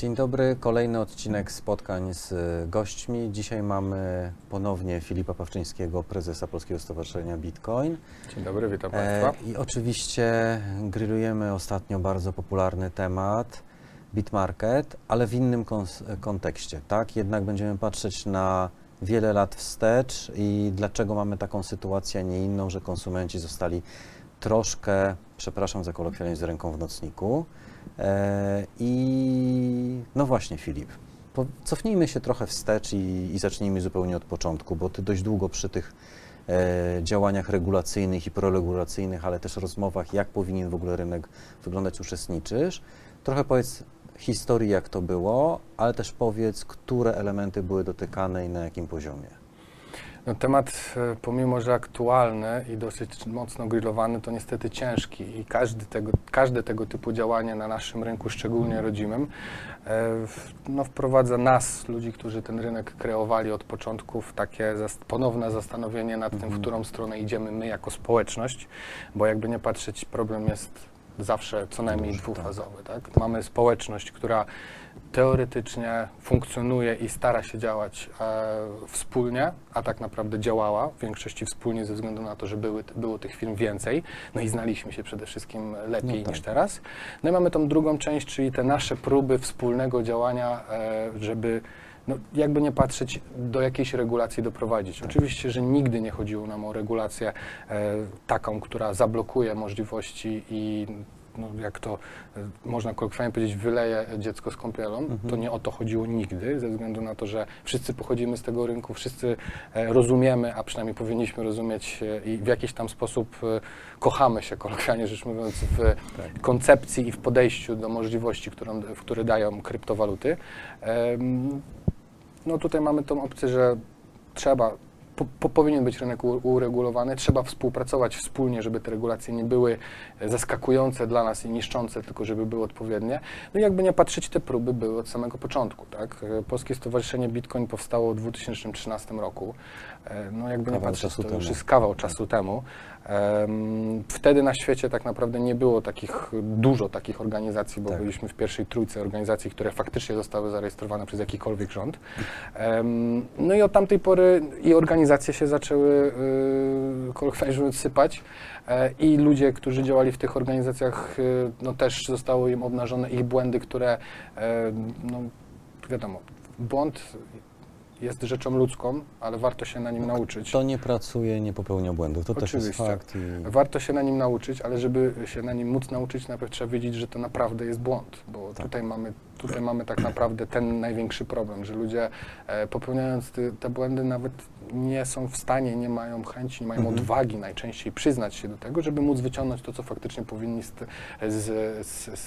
Dzień dobry, kolejny odcinek spotkań z gośćmi. Dzisiaj mamy ponownie Filipa Pawczyńskiego, prezesa Polskiego Stowarzyszenia Bitcoin. Dzień dobry, witam E, Państwa. I oczywiście grillujemy ostatnio bardzo popularny temat Bitmarket, ale w innym kontekście, tak? Jednak będziemy patrzeć na wiele lat wstecz i dlaczego mamy taką sytuację, a nie inną, że konsumenci zostali troszkę, przepraszam za kolokwializm, z ręką w nocniku. E, I no właśnie, Filip, cofnijmy się trochę wstecz i, i zacznijmy zupełnie od początku, bo ty dość długo przy tych e, działaniach regulacyjnych i proregulacyjnych, ale też rozmowach, jak powinien w ogóle rynek wyglądać, uczestniczysz. Trochę powiedz historii, jak to było, ale też powiedz, które elementy były dotykane i na jakim poziomie. No, temat, e, pomimo że aktualny i dosyć mocno grillowany, to niestety ciężki i każdy tego, każde tego typu działanie na naszym rynku, szczególnie rodzimym, e, no, wprowadza nas, ludzi, którzy ten rynek kreowali od początku, w takie ponowne zastanowienie nad tym, w Mhm. którą stronę idziemy my jako społeczność, bo jakby nie patrzeć, problem jest zawsze co najmniej Duży, dwufazowy. Tak? Mamy społeczność, która teoretycznie funkcjonuje i stara się działać e, wspólnie, a tak naprawdę działała w większości wspólnie ze względu na to, że były, było tych firm więcej, no i znaliśmy się przede wszystkim lepiej No tak. niż teraz. No i mamy tą drugą część, czyli te nasze próby wspólnego działania, e, żeby no, jakby nie patrzeć, do jakiejś regulacji doprowadzić. Oczywiście, że nigdy nie chodziło nam o regulację e, taką, która zablokuje możliwości i no, jak to e, można kolokwialnie powiedzieć, wyleje dziecko z kąpielą. Mhm. To nie o to chodziło nigdy, ze względu na to, że wszyscy pochodzimy z tego rynku, wszyscy e, rozumiemy, a przynajmniej powinniśmy rozumieć e, i w jakiś tam sposób kochamy się, kolokwialnie rzecz mówiąc, w Tak. koncepcji i w podejściu do możliwości, którą, które dają kryptowaluty. No tutaj mamy tą opcję, że trzeba, po, po, powinien być rynek u- uregulowany, trzeba współpracować wspólnie, żeby te regulacje nie były zaskakujące dla nas i niszczące, tylko żeby były odpowiednie. No i jakby nie patrzeć, te próby były od samego początku. Tak? E, Polskie Stowarzyszenie Bitcoin powstało w 2013 roku. E, No jakby nie Kawał patrzeć, czasu to już jest kawał czasu temu. Wtedy na świecie tak naprawdę nie było takich, dużo takich organizacji, bo Tak. byliśmy w pierwszej trójce organizacji, które faktycznie zostały zarejestrowane przez jakikolwiek rząd. No i od tamtej pory i organizacje się zaczęły, yy, kolokwialnie mówiąc, sypać e, i ludzie, którzy działali w tych organizacjach, y, no też zostały im obnażone ich błędy, które, e, no wiadomo, błąd jest rzeczą ludzką, ale warto się na nim nauczyć. Kto nie pracuje, nie popełnia błędów. To też jest Oczywiście. fakt. I... Warto się na nim nauczyć, ale żeby się na nim móc nauczyć, najpierw trzeba wiedzieć, że to naprawdę jest błąd, bo Tak. tutaj, mamy, tutaj mamy tak naprawdę ten największy problem, że ludzie e, popełniając te, te błędy nawet nie są w stanie, nie mają chęci, nie mają Mhm. odwagi najczęściej przyznać się do tego, żeby móc wyciągnąć to, co faktycznie powinni z, z, z,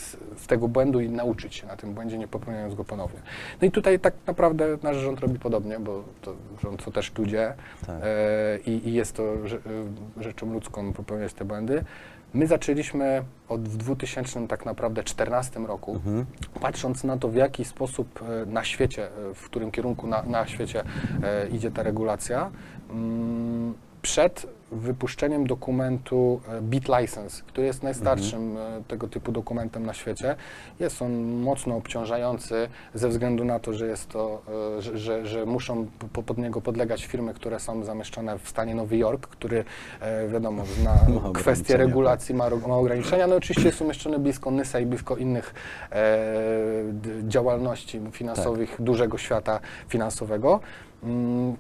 z, tego błędu i nauczyć się na tym błędzie, nie popełniając go ponownie. No i tutaj tak naprawdę nasz rząd robi podobnie, bo to rząd to też ludzie, Tak. E, i, i jest to rze- e, rzeczą ludzką popełniać te błędy. My zaczęliśmy od w 2000 tak naprawdę 14 roku, Mhm. patrząc na to, w jaki sposób e, na świecie, e, w którym kierunku na, na świecie e, idzie ta regulacja, mm, przed wypuszczeniem dokumentu e, BitLicense, który jest najstarszym e, tego typu dokumentem na świecie, jest on mocno obciążający ze względu na to, że jest to, e, że, że, że muszą po, pod niego podlegać firmy, które są zamieszczone w stanie Nowy Jork, który wiadomo zna Ma kwestie tak. regulacji, ma, ma ograniczenia. No oczywiście jest umieszczony blisko NYSA i blisko innych e, działalności finansowych dużego świata finansowego. Mm,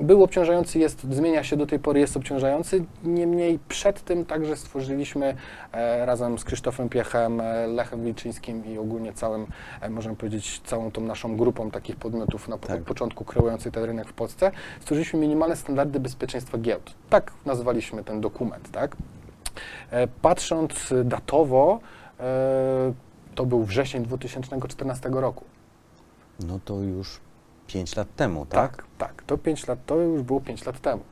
był obciążający, jest, zmienia się do tej pory, jest obciążający. Niemniej przed tym także stworzyliśmy e, razem z Krzysztofem Piechem, e, Lechem Wilczyńskim i ogólnie całym, e, można powiedzieć, całą tą naszą grupą takich podmiotów na Tak. od początku kreujących ten rynek w Polsce, stworzyliśmy minimalne standardy bezpieczeństwa giełd. Tak nazwaliśmy ten dokument, tak? E, patrząc datowo, e, to był wrzesień 2014 roku. No to już 5 lat temu, tak? Tak, tak. To 5 lat, to już było 5 lat temu.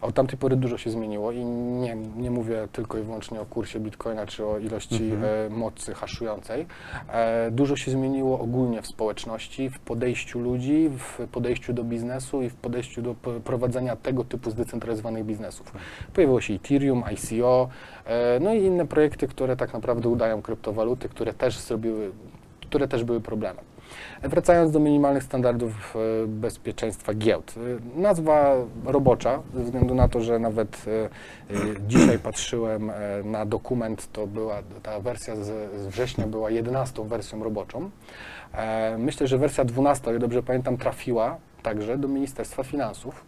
Od tamtej pory dużo się zmieniło i nie, nie mówię tylko i wyłącznie o kursie bitcoina czy o ilości Mhm. e, mocy haszującej. E, dużo się zmieniło ogólnie w społeczności, w podejściu ludzi, w podejściu do biznesu i w podejściu do prowadzenia tego typu zdecentralizowanych biznesów. Pojawiło się Ethereum, ICO, e, no i inne projekty, które tak naprawdę udają kryptowaluty, które też zrobiły które też były problemem. Wracając do minimalnych standardów e, bezpieczeństwa giełd. E, Nazwa robocza, ze względu na to, że nawet e, dzisiaj patrzyłem na dokument, to była ta wersja z, września była 11 wersją roboczą. Myślę, że wersja 12, o ile dobrze pamiętam, trafiła także do Ministerstwa Finansów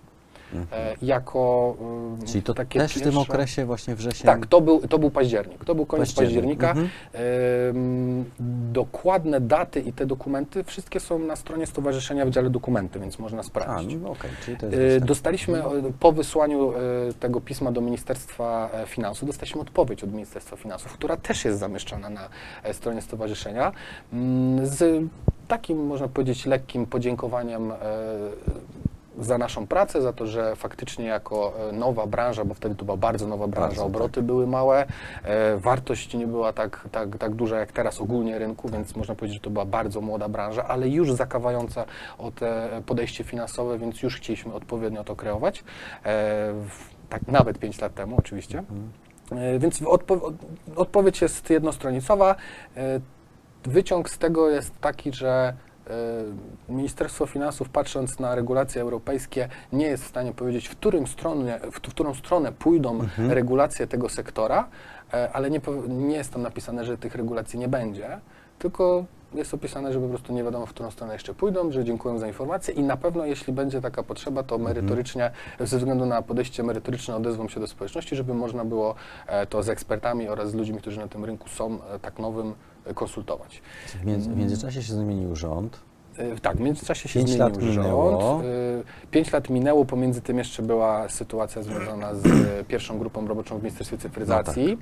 e, jako e, Mhm. Czyli to takie też w tym okresie właśnie wrzesień? tak, to był, to był październik. To był koniec Październik, października. mhm. Dokładne daty i te dokumenty, wszystkie są na stronie Stowarzyszenia w dziale dokumenty, więc można A, sprawdzić. no okej, czyli to jest dostępne. Dostaliśmy e, po wysłaniu e, tego pisma do Ministerstwa e, Finansów, dostaliśmy odpowiedź od Ministerstwa Finansów, która też jest zamieszczana na e, stronie stowarzyszenia, mm, z takim, można powiedzieć, lekkim podziękowaniem e, za naszą pracę, za to, że faktycznie jako e, nowa branża, bo wtedy to była bardzo nowa branża, Bardzo, obroty były małe, e, wartość nie była tak, tak, tak duża jak teraz ogólnie rynku, więc można powiedzieć, że to była bardzo młoda branża, ale już zakawająca o te podejście finansowe, więc już chcieliśmy odpowiednio to kreować. E, tak nawet 5 lat temu oczywiście. E, Więc odpo od- odpowiedź jest jednostronicowa. Wyciąg z tego jest taki, że Ministerstwo Finansów, patrząc na regulacje europejskie, nie jest w stanie powiedzieć, w, którym stronie, w, w którą stronę pójdą regulacje tego sektora, e, ale nie, nie jest tam napisane, że tych regulacji nie będzie, tylko jest opisane, że po prostu nie wiadomo, w którą stronę jeszcze pójdą, że dziękuję za informację i na pewno, jeśli będzie taka potrzeba, to merytorycznie, ze względu na podejście merytoryczne odezwą się do społeczności, żeby można było e, to z ekspertami oraz z ludźmi, którzy na tym rynku są e, tak nowym, e, konsultować. W, między, w międzyczasie się zmienił rząd. E, Tak, w międzyczasie się Pięć zmienił lat rząd. minęło. E, Pięć lat minęło, pomiędzy tym jeszcze była sytuacja związana z e, pierwszą grupą roboczą w Ministerstwie Cyfryzacji,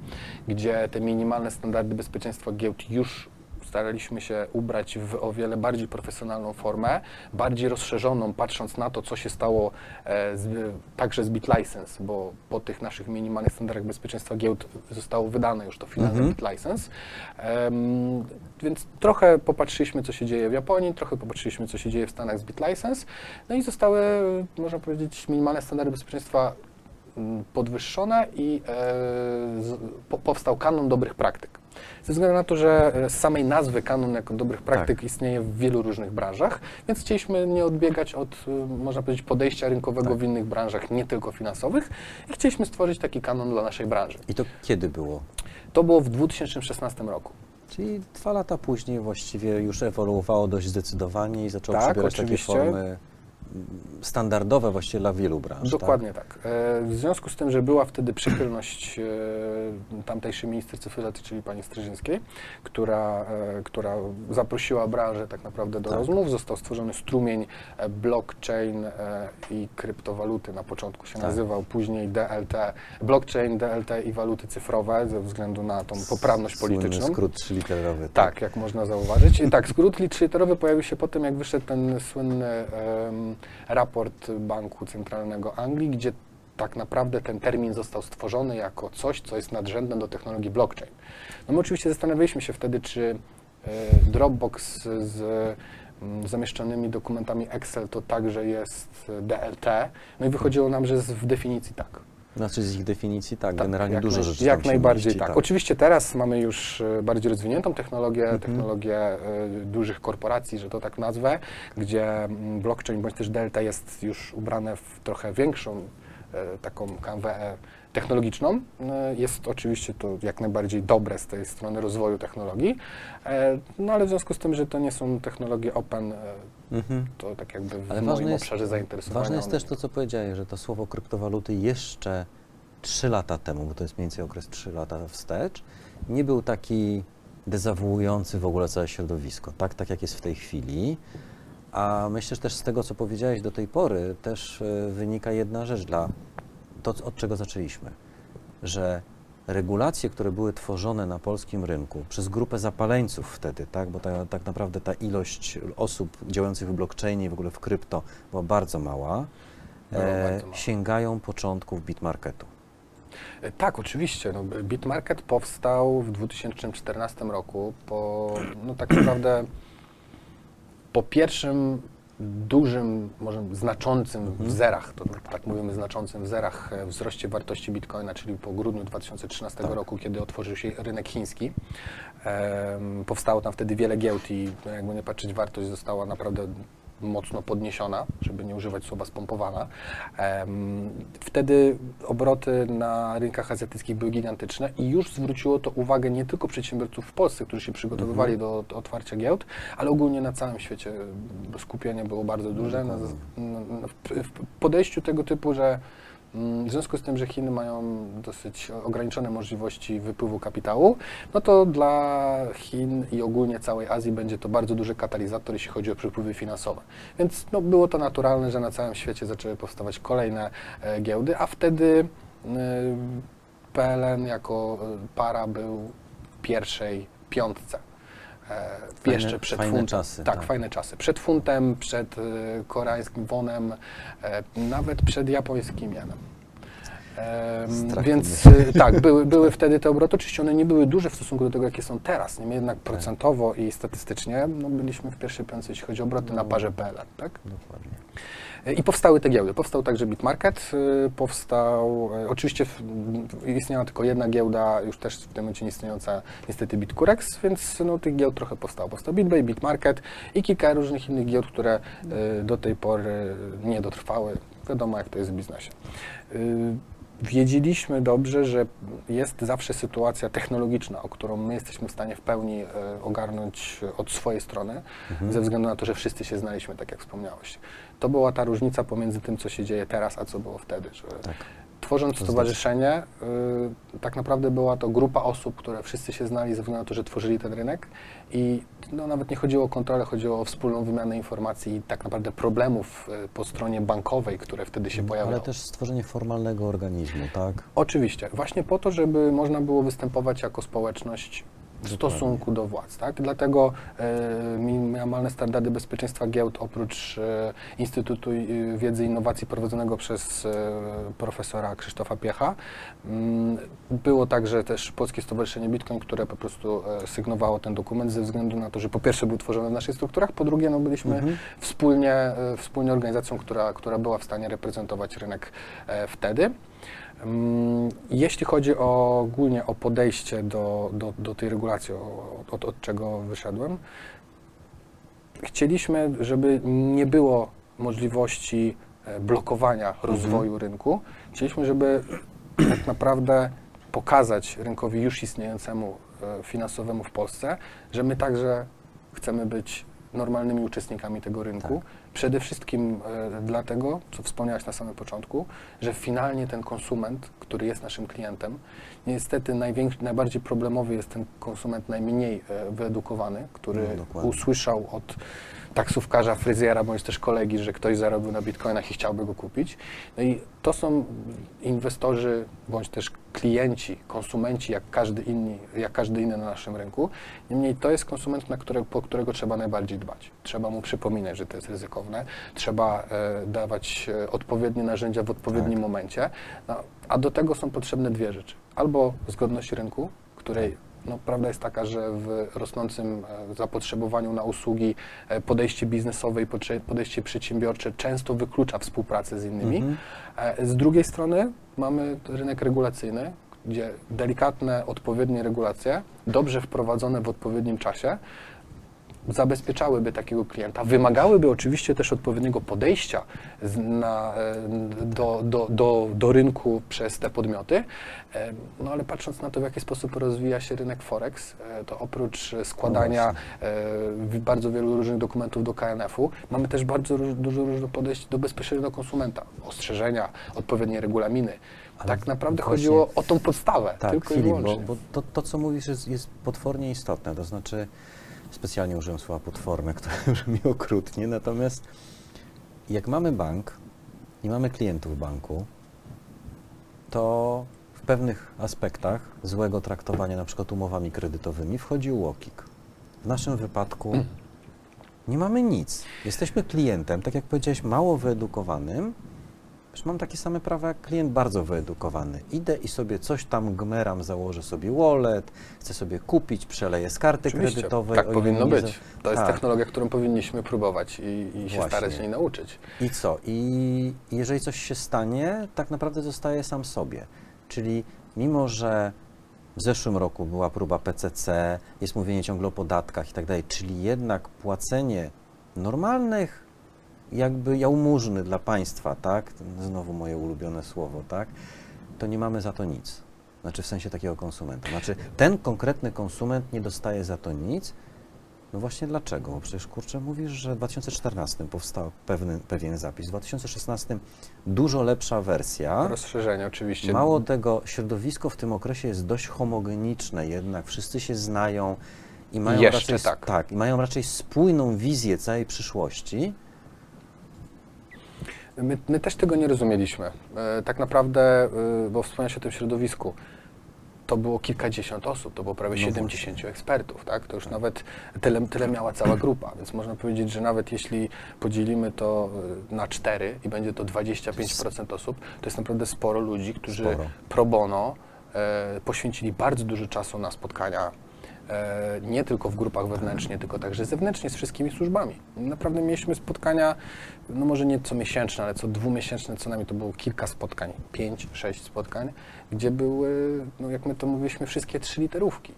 No gdzie te minimalne standardy bezpieczeństwa giełd już staraliśmy się ubrać w o wiele bardziej profesjonalną formę, bardziej rozszerzoną, patrząc na to, co się stało e, z, także z BitLicense, bo po tych naszych minimalnych standardach bezpieczeństwa giełd zostało wydane już to finalne Mhm. BitLicense. Em, więc trochę popatrzyliśmy, co się dzieje w Japonii, trochę popatrzyliśmy, co się dzieje w Stanach z BitLicense, no i zostały, można powiedzieć, minimalne standardy bezpieczeństwa podwyższone i e, powstał kanon dobrych praktyk. Ze względu na to, że e, z samej nazwy kanon jako dobrych praktyk istnieje w wielu różnych branżach, więc chcieliśmy nie odbiegać od, e, można powiedzieć, podejścia rynkowego Tak. w innych branżach, nie tylko finansowych i chcieliśmy stworzyć taki kanon dla naszej branży. I to kiedy było? To było w 2016 roku. Czyli dwa lata później właściwie już ewoluowało dość zdecydowanie i zaczęło Tak, przybierać oczywiście. takie formy standardowe właściwie dla wielu branż. Dokładnie tak. E, W związku z tym, że była wtedy przychylność e, tamtejszej minister cyfryzacji, czyli pani Strzyżyńskiej, która, e, która zaprosiła branżę tak naprawdę do Tak. rozmów, został stworzony strumień blockchain i kryptowaluty. Na początku się Tak. nazywał, później DLT, blockchain, DLT i waluty cyfrowe ze względu na tą poprawność Słynny polityczną. skrót trzyliterowy. Tak, jak można zauważyć. I tak, skrót literatowy pojawił się po tym, jak wyszedł ten słynny em, raport Banku Centralnego Anglii, gdzie tak naprawdę ten termin został stworzony jako coś, co jest nadrzędne do technologii blockchain. No my oczywiście zastanawialiśmy się wtedy, czy e, Dropbox z mm, zamieszczonymi dokumentami Excel to także jest e, DLT. No i wychodziło nam, że w definicji tak. Znaczy z ich definicji tak, Tak, generalnie dużo rzeczy Jak najbardziej mieści, tak. Oczywiście teraz mamy już e, bardziej rozwiniętą technologię, Mhm. technologię e, dużych korporacji, że to tak nazwę, gdzie mm, blockchain bądź też delta jest już ubrane w trochę większą e, taką kanwę technologiczną. E, Jest oczywiście to jak najbardziej dobre z tej strony rozwoju technologii, e, no ale w związku z tym, że to nie są technologie open, e, Mhm. to tak jakby w Ale moim jest- obszarze zainteresowania. Ważne jest też to, co powiedziałeś, że to słowo kryptowaluty jeszcze 3 lata temu, bo to jest mniej więcej okres 3 lata wstecz, nie był taki dezawuujący w ogóle całe środowisko, tak, tak jak jest w tej chwili. A myślę, że też z tego, co powiedziałeś do tej pory, też wynika jedna rzecz dla to, od czego zaczęliśmy, że regulacje, które były tworzone na polskim rynku przez grupę zapaleńców wtedy, tak, bo ta, tak naprawdę ta ilość osób działających w blockchainie i w ogóle w krypto była bardzo mała, e, bardzo mała. sięgają początków bitmarketu. E, Tak, oczywiście. No, Bitmarket powstał w 2014 roku po, no tak naprawdę, po pierwszym dużym, może znaczącym Mhm. w zerach, to tak mówimy, znaczącym w zerach e, wzroście wartości bitcoina, czyli po grudniu 2013 Tak. roku, kiedy otworzył się rynek chiński. Em, powstało tam wtedy wiele giełd i no, jakby nie patrzeć, wartość została naprawdę mocno podniesiona, żeby nie używać słowa spompowana. Wtedy obroty na rynkach azjatyckich były gigantyczne i już zwróciło to uwagę nie tylko przedsiębiorców w Polsce, którzy się przygotowywali Mhm. do, do otwarcia giełd, ale ogólnie na całym świecie skupienie było bardzo duże. Na, na, w, podejściu tego typu, że w związku z tym, że Chiny mają dosyć ograniczone możliwości wypływu kapitału, no to dla Chin i ogólnie całej Azji będzie to bardzo duży katalizator, jeśli chodzi o przepływy finansowe. Więc no, było to naturalne, że na całym świecie zaczęły powstawać kolejne e, giełdy, a wtedy e, PLN jako e, para był pierwszej piątce. E, Fajne- jeszcze przed fajne funtem. czasy, Tak, tak. fajne czasy. Przed funtem, przed e, koreańskim wonem, e, nawet przed japońskim jenem. Więc tak, były, były wtedy te obroty. Oczywiście one nie były duże w stosunku do tego, jakie są teraz. Niemniej jednak procentowo i statystycznie no, byliśmy w pierwszej piątce, jeśli chodzi o obroty na No. parze PLN. Tak? Dokładnie. I powstały te giełdy. Powstał także Bitmarket, y, powstał, e, oczywiście istniała tylko jedna giełda, już też w tym momencie nie istniejąca niestety Bitcurex, więc no, tych giełd trochę powstało. Powstał BitBay, Bitmarket i kilka różnych innych giełd, które y, do tej pory nie dotrwały. Wiadomo, jak to jest w biznesie. Y, Wiedzieliśmy dobrze, że jest zawsze sytuacja technologiczna, o którą my jesteśmy w stanie w pełni ogarnąć od swojej strony, Mhm. ze względu na to, że wszyscy się znaliśmy, tak jak wspomniałeś. To była ta różnica pomiędzy tym, co się dzieje teraz, a co było wtedy. Tak. tworząc To stowarzyszenie, y, tak naprawdę była to grupa osób, które wszyscy się znali ze względu na to, że tworzyli ten rynek i no, nawet nie chodziło o kontrolę, chodziło o wspólną wymianę informacji i tak naprawdę problemów y, po stronie bankowej, które wtedy się pojawiały. Ale też stworzenie formalnego organizmu, tak? Oczywiście, właśnie po to, żeby można było występować jako społeczność w Dokładnie. stosunku do władz. Tak? Dlatego e, minimalne standardy bezpieczeństwa giełd oprócz e, Instytutu e, Wiedzy i Innowacji prowadzonego przez e, profesora Krzysztofa Piecha mm, było także też Polskie Stowarzyszenie Bitcoin, które po prostu sygnowało ten dokument ze względu na to, że po pierwsze był tworzony w naszych strukturach, po drugie no, byliśmy Mhm. wspólnie, wspólnie organizacją, która, która była w stanie reprezentować rynek wtedy. Jeśli chodzi o, ogólnie o podejście do, do, do tej regulacji, o- od, od czego wyszedłem, chcieliśmy, żeby nie było możliwości e, blokowania rozwoju rynku. Chcieliśmy, żeby tak naprawdę pokazać rynkowi już istniejącemu e, finansowemu w Polsce, że my także chcemy być normalnymi uczestnikami tego rynku. Przede wszystkim e, dlatego, co wspomniałaś na samym początku, że finalnie ten konsument, który jest naszym klientem, niestety najbardziej problemowy jest ten konsument najmniej e, wyedukowany, który No, usłyszał od taksówkarza, fryzjera bądź też kolegi, że ktoś zarobił na bitcoinach i chciałby go kupić. No i to są inwestorzy bądź też klienci, konsumenci, jak każdy, inni, jak każdy inny na naszym rynku. Niemniej to jest konsument, na które, po którego trzeba najbardziej dbać. Trzeba mu przypominać, że to jest ryzykowne. Trzeba e, dawać e, odpowiednie narzędzia w odpowiednim Tak. momencie. No, a do tego są potrzebne dwie rzeczy. Albo zgodność rynku, której no, prawda jest taka, że w rosnącym e, zapotrzebowaniu na usługi e, podejście biznesowe i podejście przedsiębiorcze często wyklucza współpracę z innymi. Mhm. E, Z drugiej strony mamy rynek regulacyjny, gdzie delikatne, odpowiednie regulacje, dobrze wprowadzone w odpowiednim czasie, zabezpieczałyby takiego klienta, wymagałyby oczywiście też odpowiedniego podejścia na, e, do, do, do, do rynku przez te podmioty. E, No ale patrząc na to, w jaki sposób rozwija się rynek Forex, e, to oprócz składania No bardzo wielu różnych dokumentów do KNF-u, mamy też bardzo róż, dużo różnych podejść do bezpośredniego konsumenta, ostrzeżenia, odpowiednie regulaminy. Ale tak naprawdę właśnie- chodziło o tą podstawę, Tak, tylko i Filip, bo, wyłącznie. bo to, to, co mówisz, jest, jest potwornie istotne. To znaczy, specjalnie użyłem słowa potworne, które brzmi okrutnie, natomiast jak mamy bank i mamy klientów banku, to w pewnych aspektach złego traktowania, na przykład umowami kredytowymi, wchodzi UOKiK. W naszym wypadku nie mamy nic. Jesteśmy klientem, tak jak powiedziałeś, mało wyedukowanym, Przecież mam takie same prawa jak klient bardzo wyedukowany. Idę i sobie coś tam gmeram, założę sobie wallet, chcę sobie kupić, przeleję z karty Oczywiście, kredytowej. tak powinno być. za- To jest Tak. technologia, którą powinniśmy próbować i, i się Właśnie. starać się jej nauczyć. I co? I jeżeli coś się stanie, tak naprawdę zostaje sam sobie. Czyli mimo, że w zeszłym roku była próba PCC, jest mówienie ciągle o podatkach i tak dalej, czyli jednak płacenie normalnych jakby jałmużny dla państwa, tak? Znowu moje ulubione słowo, tak? To nie mamy za to nic. Znaczy w sensie takiego konsumenta. Znaczy ten konkretny konsument nie dostaje za to nic, no właśnie dlaczego? Bo przecież kurczę mówisz, że w 2014 powstał pewny, pewien zapis, w 2016 dużo lepsza wersja. Rozszerzenie oczywiście. Mało tego, środowisko w tym okresie jest dość homogeniczne, jednak wszyscy się znają i mają, Jeszcze raczej, tak. i mają raczej spójną wizję całej przyszłości. My, my też tego nie rozumieliśmy. E, tak naprawdę, e, bo wspomniałeś o tym środowisku, to było kilkadziesiąt osób, to było prawie No 70 ekspertów, tak? To już nawet tyle, tyle miała cała grupa, więc można powiedzieć, że nawet jeśli podzielimy to e, na cztery i będzie to 25% osób, to jest naprawdę sporo ludzi, którzy Sporo. pro bono e, poświęcili bardzo dużo czasu na spotkania nie tylko w grupach wewnętrznie, tylko także zewnętrznie z wszystkimi służbami. Naprawdę mieliśmy spotkania, no może nie co miesięczne, ale co dwumiesięczne, co najmniej to było kilka spotkań, pięć, sześć spotkań, gdzie były, no jak my to mówiliśmy, wszystkie trzy literówki.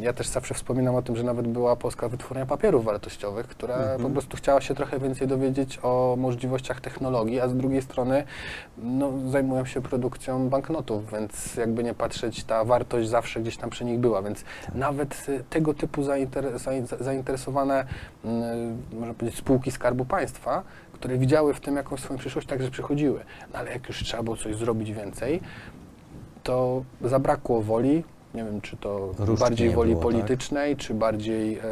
Ja też zawsze wspominam o tym, że nawet była Polska Wytwórnia Papierów Wartościowych, która Mhm. po prostu chciała się trochę więcej dowiedzieć o możliwościach technologii, a z drugiej strony no, zajmują się produkcją banknotów, więc jakby nie patrzeć, ta wartość zawsze gdzieś tam przy nich była, więc nawet y, tego typu zainter, zain- zainteresowane, mm, można powiedzieć, spółki Skarbu Państwa, które widziały w tym jakąś swoją przyszłość, także przychodziły. No, ale jak już trzeba było coś zrobić więcej, to zabrakło woli, nie wiem, czy to Różdżki bardziej woli było, tak? politycznej, czy bardziej e,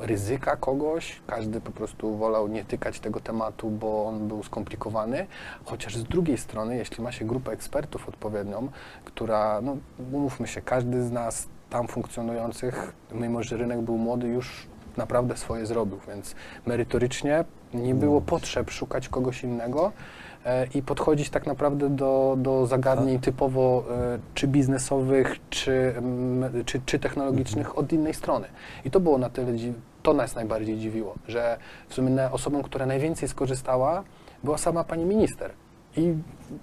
ryzyka kogoś. Każdy po prostu wolał nie tykać tego tematu, bo on był skomplikowany. Chociaż z drugiej strony, jeśli ma się grupę ekspertów odpowiednią, która, no umówmy się, każdy z nas tam funkcjonujących, mimo że rynek był młody, już naprawdę swoje zrobił, więc merytorycznie nie było potrzeb szukać kogoś innego i podchodzić tak naprawdę do, do zagadnień typowo e, czy biznesowych, czy, mm, czy, czy technologicznych od innej strony. I to było na tyle, to nas najbardziej dziwiło, że w sumie osobą, która najwięcej skorzystała, była sama pani minister. I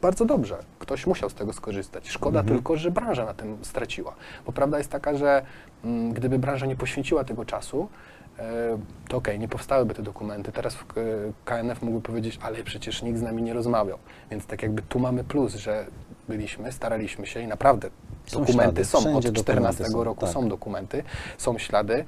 bardzo dobrze, ktoś musiał z tego skorzystać. Szkoda Mhm. tylko, że branża na tym straciła. Bo prawda jest taka, że mm, gdyby branża nie poświęciła tego czasu, e, to okej, nie powstałyby te dokumenty. Teraz KNF mógłby powiedzieć, ale przecież nikt z nami nie rozmawiał. Więc tak jakby tu mamy plus, że byliśmy, staraliśmy się i naprawdę Są dokumenty ślady, są. Od wszędzie 14 dokumenty są, roku tak. są dokumenty, są ślady,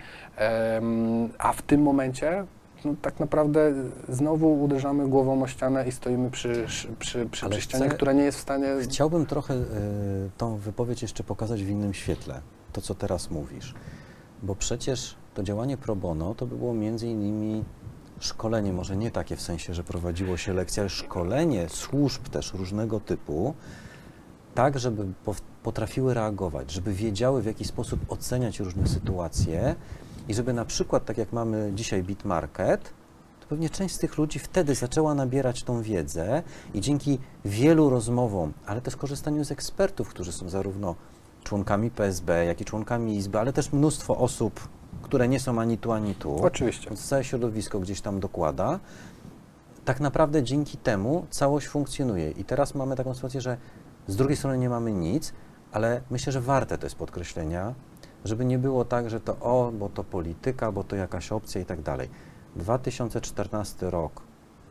a w tym momencie no, tak naprawdę znowu uderzamy głową o ścianę i stoimy przy, przy, przy, przy ścianie, chcę- która nie jest w stanie... Chciałbym trochę y, tą wypowiedź jeszcze pokazać w innym świetle, to co teraz mówisz. Bo przecież to działanie pro bono to by było między innymi szkolenie, może nie takie w sensie, że prowadziło się lekcje, ale szkolenie służb też różnego typu, tak, żeby potrafiły reagować, żeby wiedziały w jaki sposób oceniać różne sytuacje i żeby na przykład, tak jak mamy dzisiaj Bitmarket, to pewnie część z tych ludzi wtedy zaczęła nabierać tą wiedzę i dzięki wielu rozmowom, ale też korzystaniu z ekspertów, którzy są zarówno członkami PSB, jak i członkami Izby, ale też mnóstwo osób, które nie są ani tu, ani tu. Oczywiście. Więc całe środowisko gdzieś tam dokłada. Tak naprawdę dzięki temu całość funkcjonuje. I teraz mamy taką sytuację, że z drugiej strony nie mamy nic, ale myślę, że warte to jest podkreślenia, żeby nie było tak, że to o, bo to polityka, bo to jakaś opcja i tak dalej. 2014 rok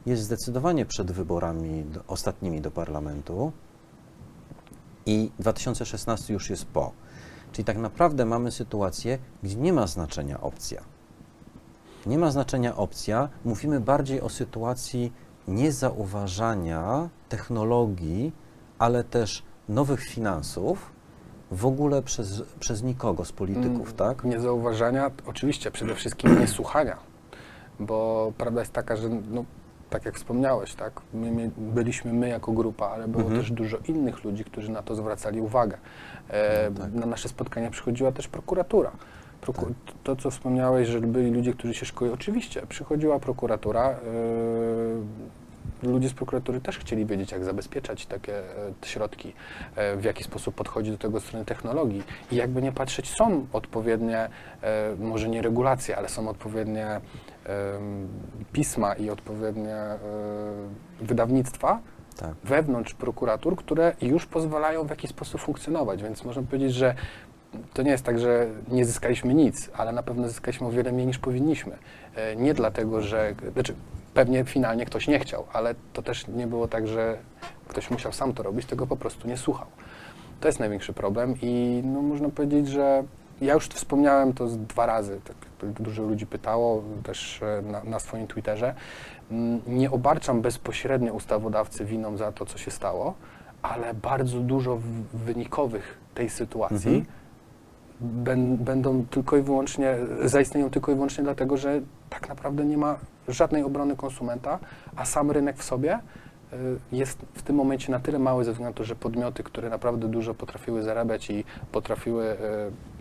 jest zdecydowanie przed wyborami do, ostatnimi do parlamentu i 2016 już jest po. Czyli tak naprawdę mamy sytuację, gdzie nie ma znaczenia opcja. Nie ma znaczenia opcja, mówimy bardziej o sytuacji niezauważania technologii, ale też nowych finansów w ogóle przez, przez nikogo z polityków, Mm, tak? Niezauważania, oczywiście przede wszystkim niesłuchania, bo prawda jest taka, że no, tak jak wspomniałeś, tak, my, my, byliśmy my jako grupa, ale było Mhm. też dużo innych ludzi, którzy na to zwracali uwagę. E, No tak. Na nasze spotkania przychodziła też prokuratura. Proku- To, co wspomniałeś, że byli ludzie, którzy się szkolili, oczywiście, przychodziła prokuratura, e, ludzie z prokuratury też chcieli wiedzieć, jak zabezpieczać takie e, środki, e, w jaki sposób podchodzić do tego strony technologii. I jakby nie patrzeć, są odpowiednie, e, może nie regulacje, ale są odpowiednie pisma i odpowiednie wydawnictwa, Tak. wewnątrz prokuratur, które już pozwalają w jakiś sposób funkcjonować, więc można powiedzieć, że to nie jest tak, że nie zyskaliśmy nic, ale na pewno zyskaliśmy o wiele mniej niż powinniśmy. Nie dlatego, że, znaczy pewnie finalnie ktoś nie chciał, ale to też nie było tak, że ktoś musiał sam to robić, tego po prostu nie słuchał. To jest największy problem i no, można powiedzieć, że ja już wspomniałem to dwa razy, tak dużo ludzi pytało też e, na, na swoim Twitterze. Mm, Nie obarczam bezpośrednio ustawodawcy winą za to, co się stało, ale bardzo dużo wynikowych tej sytuacji Mhm. bę- będą tylko i wyłącznie, zaistnieją tylko i wyłącznie dlatego, że tak naprawdę nie ma żadnej obrony konsumenta, a sam rynek w sobie y, jest w tym momencie na tyle mały ze względu na to, że podmioty, które naprawdę dużo potrafiły zarabiać i potrafiły, y,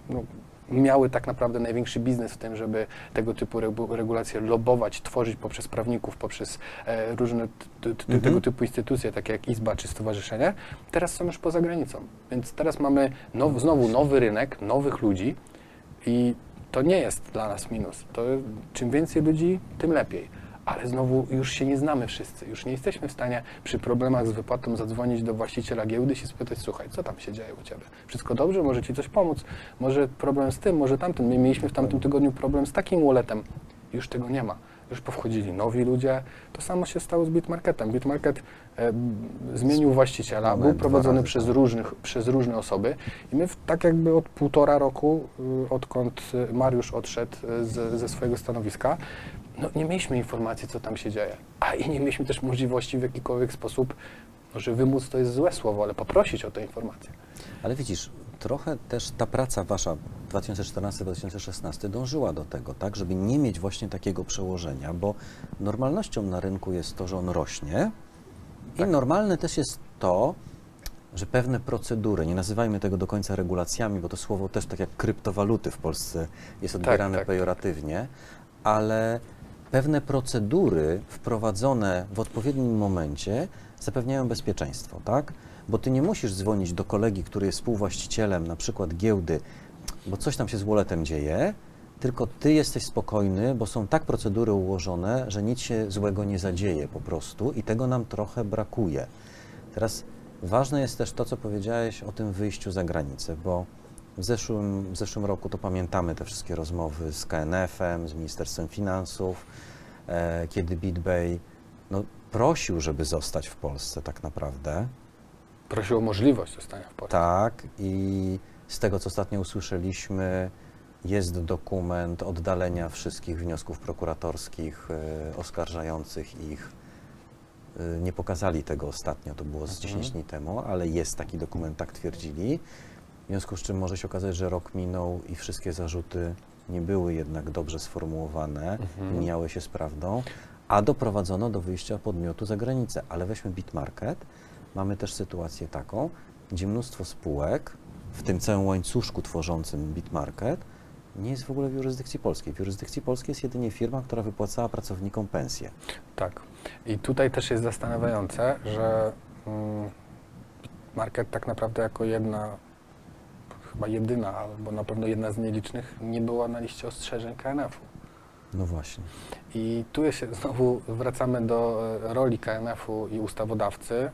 no, miały tak naprawdę największy biznes w tym, żeby tego typu regu- regulacje lobować, tworzyć poprzez prawników, poprzez e, różne Mhm. tego typu instytucje, takie jak Izba czy Stowarzyszenie, teraz są już poza granicą. Więc teraz mamy now, znowu nowy rynek, nowych ludzi i to nie jest dla nas minus. To czym więcej ludzi, tym lepiej. Ale znowu już się nie znamy wszyscy. Już nie jesteśmy w stanie przy problemach z wypłatą zadzwonić do właściciela giełdy i spytać, słuchaj, co tam się dzieje u Ciebie? Wszystko dobrze? Może Ci coś pomóc? Może problem z tym, może tamtym? My mieliśmy w tamtym tygodniu problem z takim walletem. Już tego nie ma. Już powchodzili nowi ludzie. To samo się stało z Bitmarketem. Bitmarket e, zmienił właściciela, był prowadzony przez, różnych, przez różne osoby i my w, tak jakby od półtora roku, y, odkąd y, Mariusz odszedł y, z, ze swojego stanowiska, no nie mieliśmy informacji, co tam się dzieje. A i nie mieliśmy też możliwości w jakikolwiek sposób, może wymóc to jest złe słowo, ale poprosić o te informacje. Ale widzisz, trochę też ta praca wasza 2014-2016 dążyła do tego, tak, żeby nie mieć właśnie takiego przełożenia, bo normalnością na rynku jest to, że on rośnie i Tak. normalne też jest to, że pewne procedury, nie nazywajmy tego do końca regulacjami, bo to słowo też tak jak kryptowaluty w Polsce jest odbierane tak. pejoratywnie, ale pewne procedury wprowadzone w odpowiednim momencie zapewniają bezpieczeństwo, tak? Bo ty nie musisz dzwonić do kolegi, który jest współwłaścicielem na przykład giełdy, bo coś tam się z walletem dzieje, tylko ty jesteś spokojny, bo są tak procedury ułożone, że nic się złego nie zadzieje po prostu i tego nam trochę brakuje. Teraz ważne jest też to, co powiedziałeś o tym wyjściu za granicę, bo w zeszłym, w zeszłym roku to pamiętamy te wszystkie rozmowy z KNF-em, z Ministerstwem Finansów, e, kiedy BitBay no, prosił, żeby zostać w Polsce tak naprawdę. Prosił o możliwość zostania w Polsce. Tak, i z tego, co ostatnio usłyszeliśmy, jest dokument oddalenia wszystkich wniosków prokuratorskich e, oskarżających ich. E, nie pokazali tego ostatnio, to było z Mhm. 10 dni temu, ale jest taki dokument, tak twierdzili. W związku z czym może się okazać, że rok minął i wszystkie zarzuty nie były jednak dobrze sformułowane, Mhm. mijały się z prawdą, a doprowadzono do wyjścia podmiotu za granicę. Ale weźmy Bitmarket, mamy też sytuację taką, gdzie mnóstwo spółek, w tym całym łańcuszku tworzącym Bitmarket, nie jest w ogóle w jurysdykcji polskiej. W jurysdykcji polskiej jest jedynie firma, która wypłacała pracownikom pensję. Tak. I tutaj też jest zastanawiające, że mm, market tak naprawdę jako jedna, chyba jedyna, albo na pewno jedna z nielicznych, nie była na liście ostrzeżeń KNF-u. No właśnie. I tu się znowu wracamy do e, roli KNF-u i ustawodawcy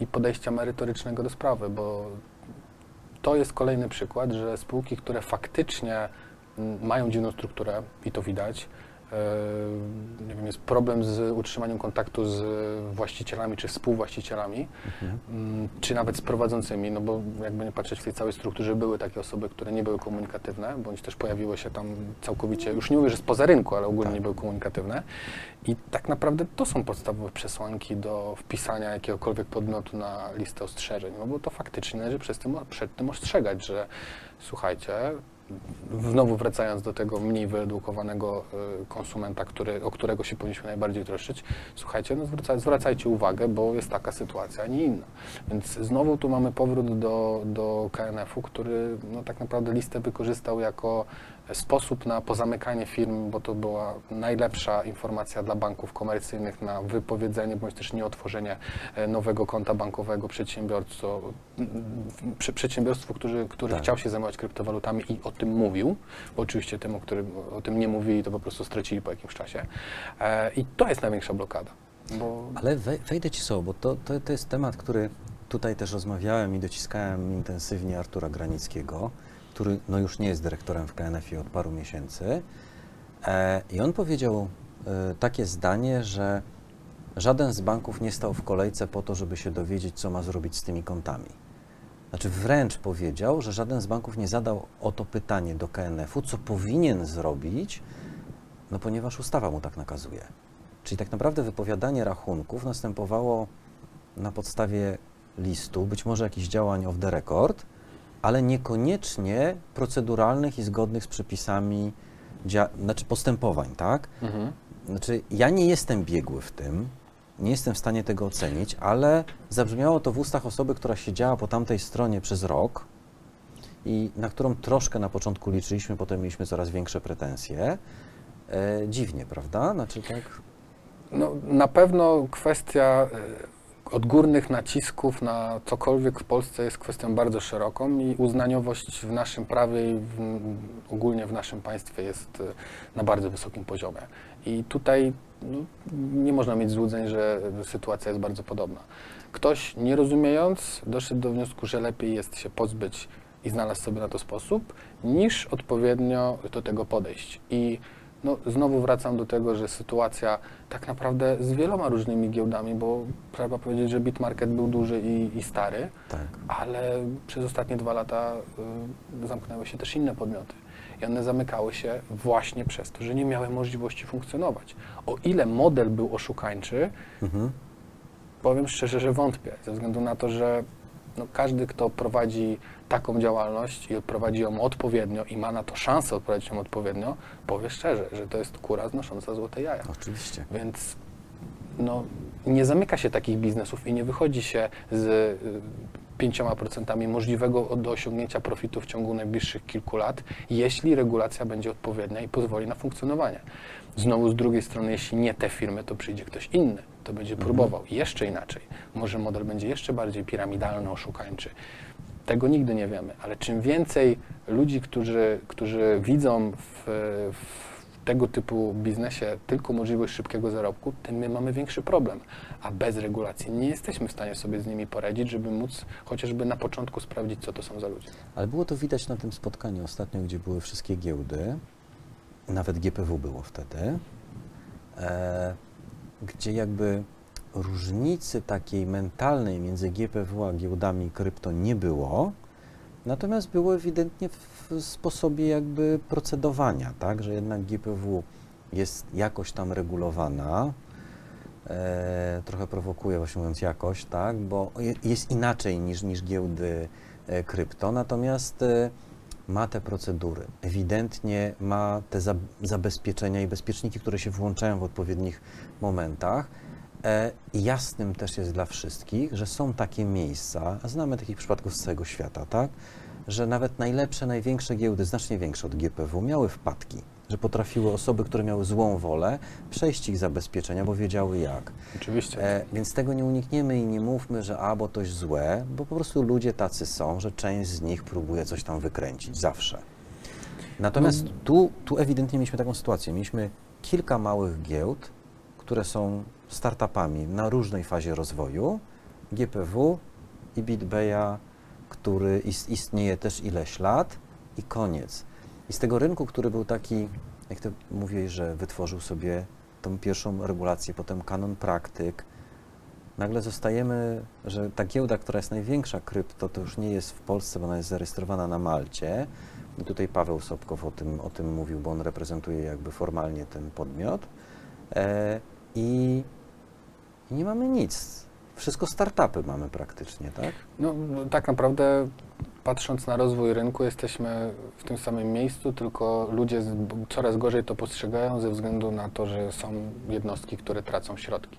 i podejścia merytorycznego do sprawy, bo to jest kolejny przykład, że spółki, które faktycznie mm, mają dziwną strukturę i to widać, nie wiem, jest problem z utrzymaniem kontaktu z właścicielami czy współwłaścicielami, Mhm. Mm, czy nawet z prowadzącymi, no bo jakby nie patrzeć w tej całej strukturze, były takie osoby, które nie były komunikatywne, bądź też pojawiły się tam całkowicie, już nie mówię, że spoza rynku, ale ogólnie Tak. nie były komunikatywne. I tak naprawdę to są podstawowe przesłanki do wpisania jakiegokolwiek podmiotu na listę ostrzeżeń, no bo to faktycznie należy przed tym, przed tym ostrzegać, że słuchajcie, znowu wracając do tego mniej wyedukowanego y, konsumenta, który, o którego się powinniśmy najbardziej troszczyć, słuchajcie, no zwraca, zwracajcie uwagę, bo jest taka sytuacja, a nie inna. Więc znowu tu mamy powrót do, do KNF-u, który no, tak naprawdę listę wykorzystał jako sposób na pozamykanie firm, bo to była najlepsza informacja dla banków komercyjnych na wypowiedzenie bądź też nieotworzenie e, nowego konta bankowego przedsiębiorstwu, przy- przedsiębiorstwu który, który Tak. chciał się zajmować kryptowalutami i o tym mówił, bo oczywiście temu, którzy o tym nie mówili, to po prostu stracili po jakimś czasie. E, I to jest największa blokada. Bo Ale wej- wejdę ci słowo, bo to, to, to jest temat, który tutaj też rozmawiałem i dociskałem intensywnie Artura Granickiego, który no już nie jest dyrektorem w KNF-ie od paru miesięcy. E, I on powiedział e, takie zdanie, że żaden z banków nie stał w kolejce po to, żeby się dowiedzieć, co ma zrobić z tymi kontami. Znaczy wręcz powiedział, że żaden z banków nie zadał o to pytanie do KNF-u, co powinien zrobić, no ponieważ ustawa mu tak nakazuje. Czyli tak naprawdę wypowiadanie rachunków następowało na podstawie listu, być może jakichś działań off the record, ale niekoniecznie proceduralnych i zgodnych z przepisami dzia- znaczy postępowań, tak? mhm. Znaczy, ja nie jestem biegły w tym, nie jestem w stanie tego ocenić, ale zabrzmiało to w ustach osoby, która siedziała po tamtej stronie przez rok i na którą troszkę na początku liczyliśmy, potem mieliśmy coraz większe pretensje. E, dziwnie, prawda? Znaczy tak. No, na pewno kwestia e, odgórnych nacisków na cokolwiek w Polsce jest kwestią bardzo szeroką i uznaniowość w naszym prawie i w, ogólnie w naszym państwie jest e, na bardzo wysokim poziomie. I tutaj no, nie można mieć złudzeń, że sytuacja jest bardzo podobna. Ktoś nie rozumiejąc doszedł do wniosku, że lepiej jest się pozbyć i znalazł sobie na to sposób, niż odpowiednio do tego podejść. I no, znowu wracam do tego, że sytuacja tak naprawdę z wieloma różnymi giełdami, bo trzeba powiedzieć, że Bitmarket był duży i, i stary, Tak. ale przez ostatnie dwa lata y, zamknęły się też inne podmioty. I one zamykały się właśnie przez to, że nie miały możliwości funkcjonować. O ile model był oszukańczy, Mhm. powiem szczerze, że wątpię, ze względu na to, że no, każdy, kto prowadzi taką działalność i prowadzi ją odpowiednio i ma na to szansę odprowadzić ją odpowiednio, powie szczerze, że to jest kura znosząca złote jaja. Oczywiście. Więc no, nie zamyka się takich biznesów i nie wychodzi się z y, pięcioma procentami możliwego do osiągnięcia profitu w ciągu najbliższych kilku lat, jeśli regulacja będzie odpowiednia i pozwoli na funkcjonowanie. Znowu z drugiej strony, jeśli nie te firmy, to przyjdzie ktoś inny, to będzie próbował jeszcze inaczej. Może model będzie jeszcze bardziej piramidalny, oszukańczy. Tego nigdy nie wiemy, ale czym więcej ludzi, którzy, którzy widzą w, w tego typu biznesie tylko możliwość szybkiego zarobku, tym my mamy większy problem. A bez regulacji nie jesteśmy w stanie sobie z nimi poradzić, żeby móc chociażby na początku sprawdzić, co to są za ludzie. Ale było to widać na tym spotkaniu ostatnio, gdzie były wszystkie giełdy, nawet GPW było wtedy, e, gdzie jakby różnicy takiej mentalnej między GPW a giełdami krypto nie było, natomiast było ewidentnie w sposobie jakby procedowania, tak, że jednak GPW jest jakoś tam regulowana, e, trochę prowokuje właśnie mówiąc jakoś, tak, bo je- jest inaczej niż, niż giełdy e, krypto, natomiast e, ma te procedury, ewidentnie ma te za, zabezpieczenia i bezpieczniki, które się włączają w odpowiednich momentach. E, jasnym też jest dla wszystkich, że są takie miejsca, a znamy takich przypadków z całego świata, tak, że nawet najlepsze, największe giełdy, znacznie większe od GPW, miały wpadki, że potrafiły osoby, które miały złą wolę, przejść ich zabezpieczenia, bo wiedziały jak. Oczywiście. E, więc tego nie unikniemy i nie mówmy, że a, bo to jest złe, bo po prostu ludzie tacy są, że część z nich próbuje coś tam wykręcić, zawsze. Natomiast tu, tu ewidentnie mieliśmy taką sytuację. Mieliśmy kilka małych giełd, które są startupami na różnej fazie rozwoju, GPW i BitBaya, który is- istnieje też ileś lat i koniec. I z tego rynku, który był taki, jak ty mówiłeś, że wytworzył sobie tą pierwszą regulację, potem kanon praktyk, nagle zostajemy, że ta giełda, która jest największa krypto, to już nie jest w Polsce, bo ona jest zarejestrowana na Malcie. I tutaj Paweł Sobkow o tym, o tym mówił, bo on reprezentuje jakby formalnie ten podmiot. E, i, I nie mamy nic. Wszystko startupy mamy praktycznie, tak? No, no, tak naprawdę patrząc na rozwój rynku, jesteśmy w tym samym miejscu, tylko ludzie coraz gorzej to postrzegają ze względu na to, że są jednostki, które tracą środki.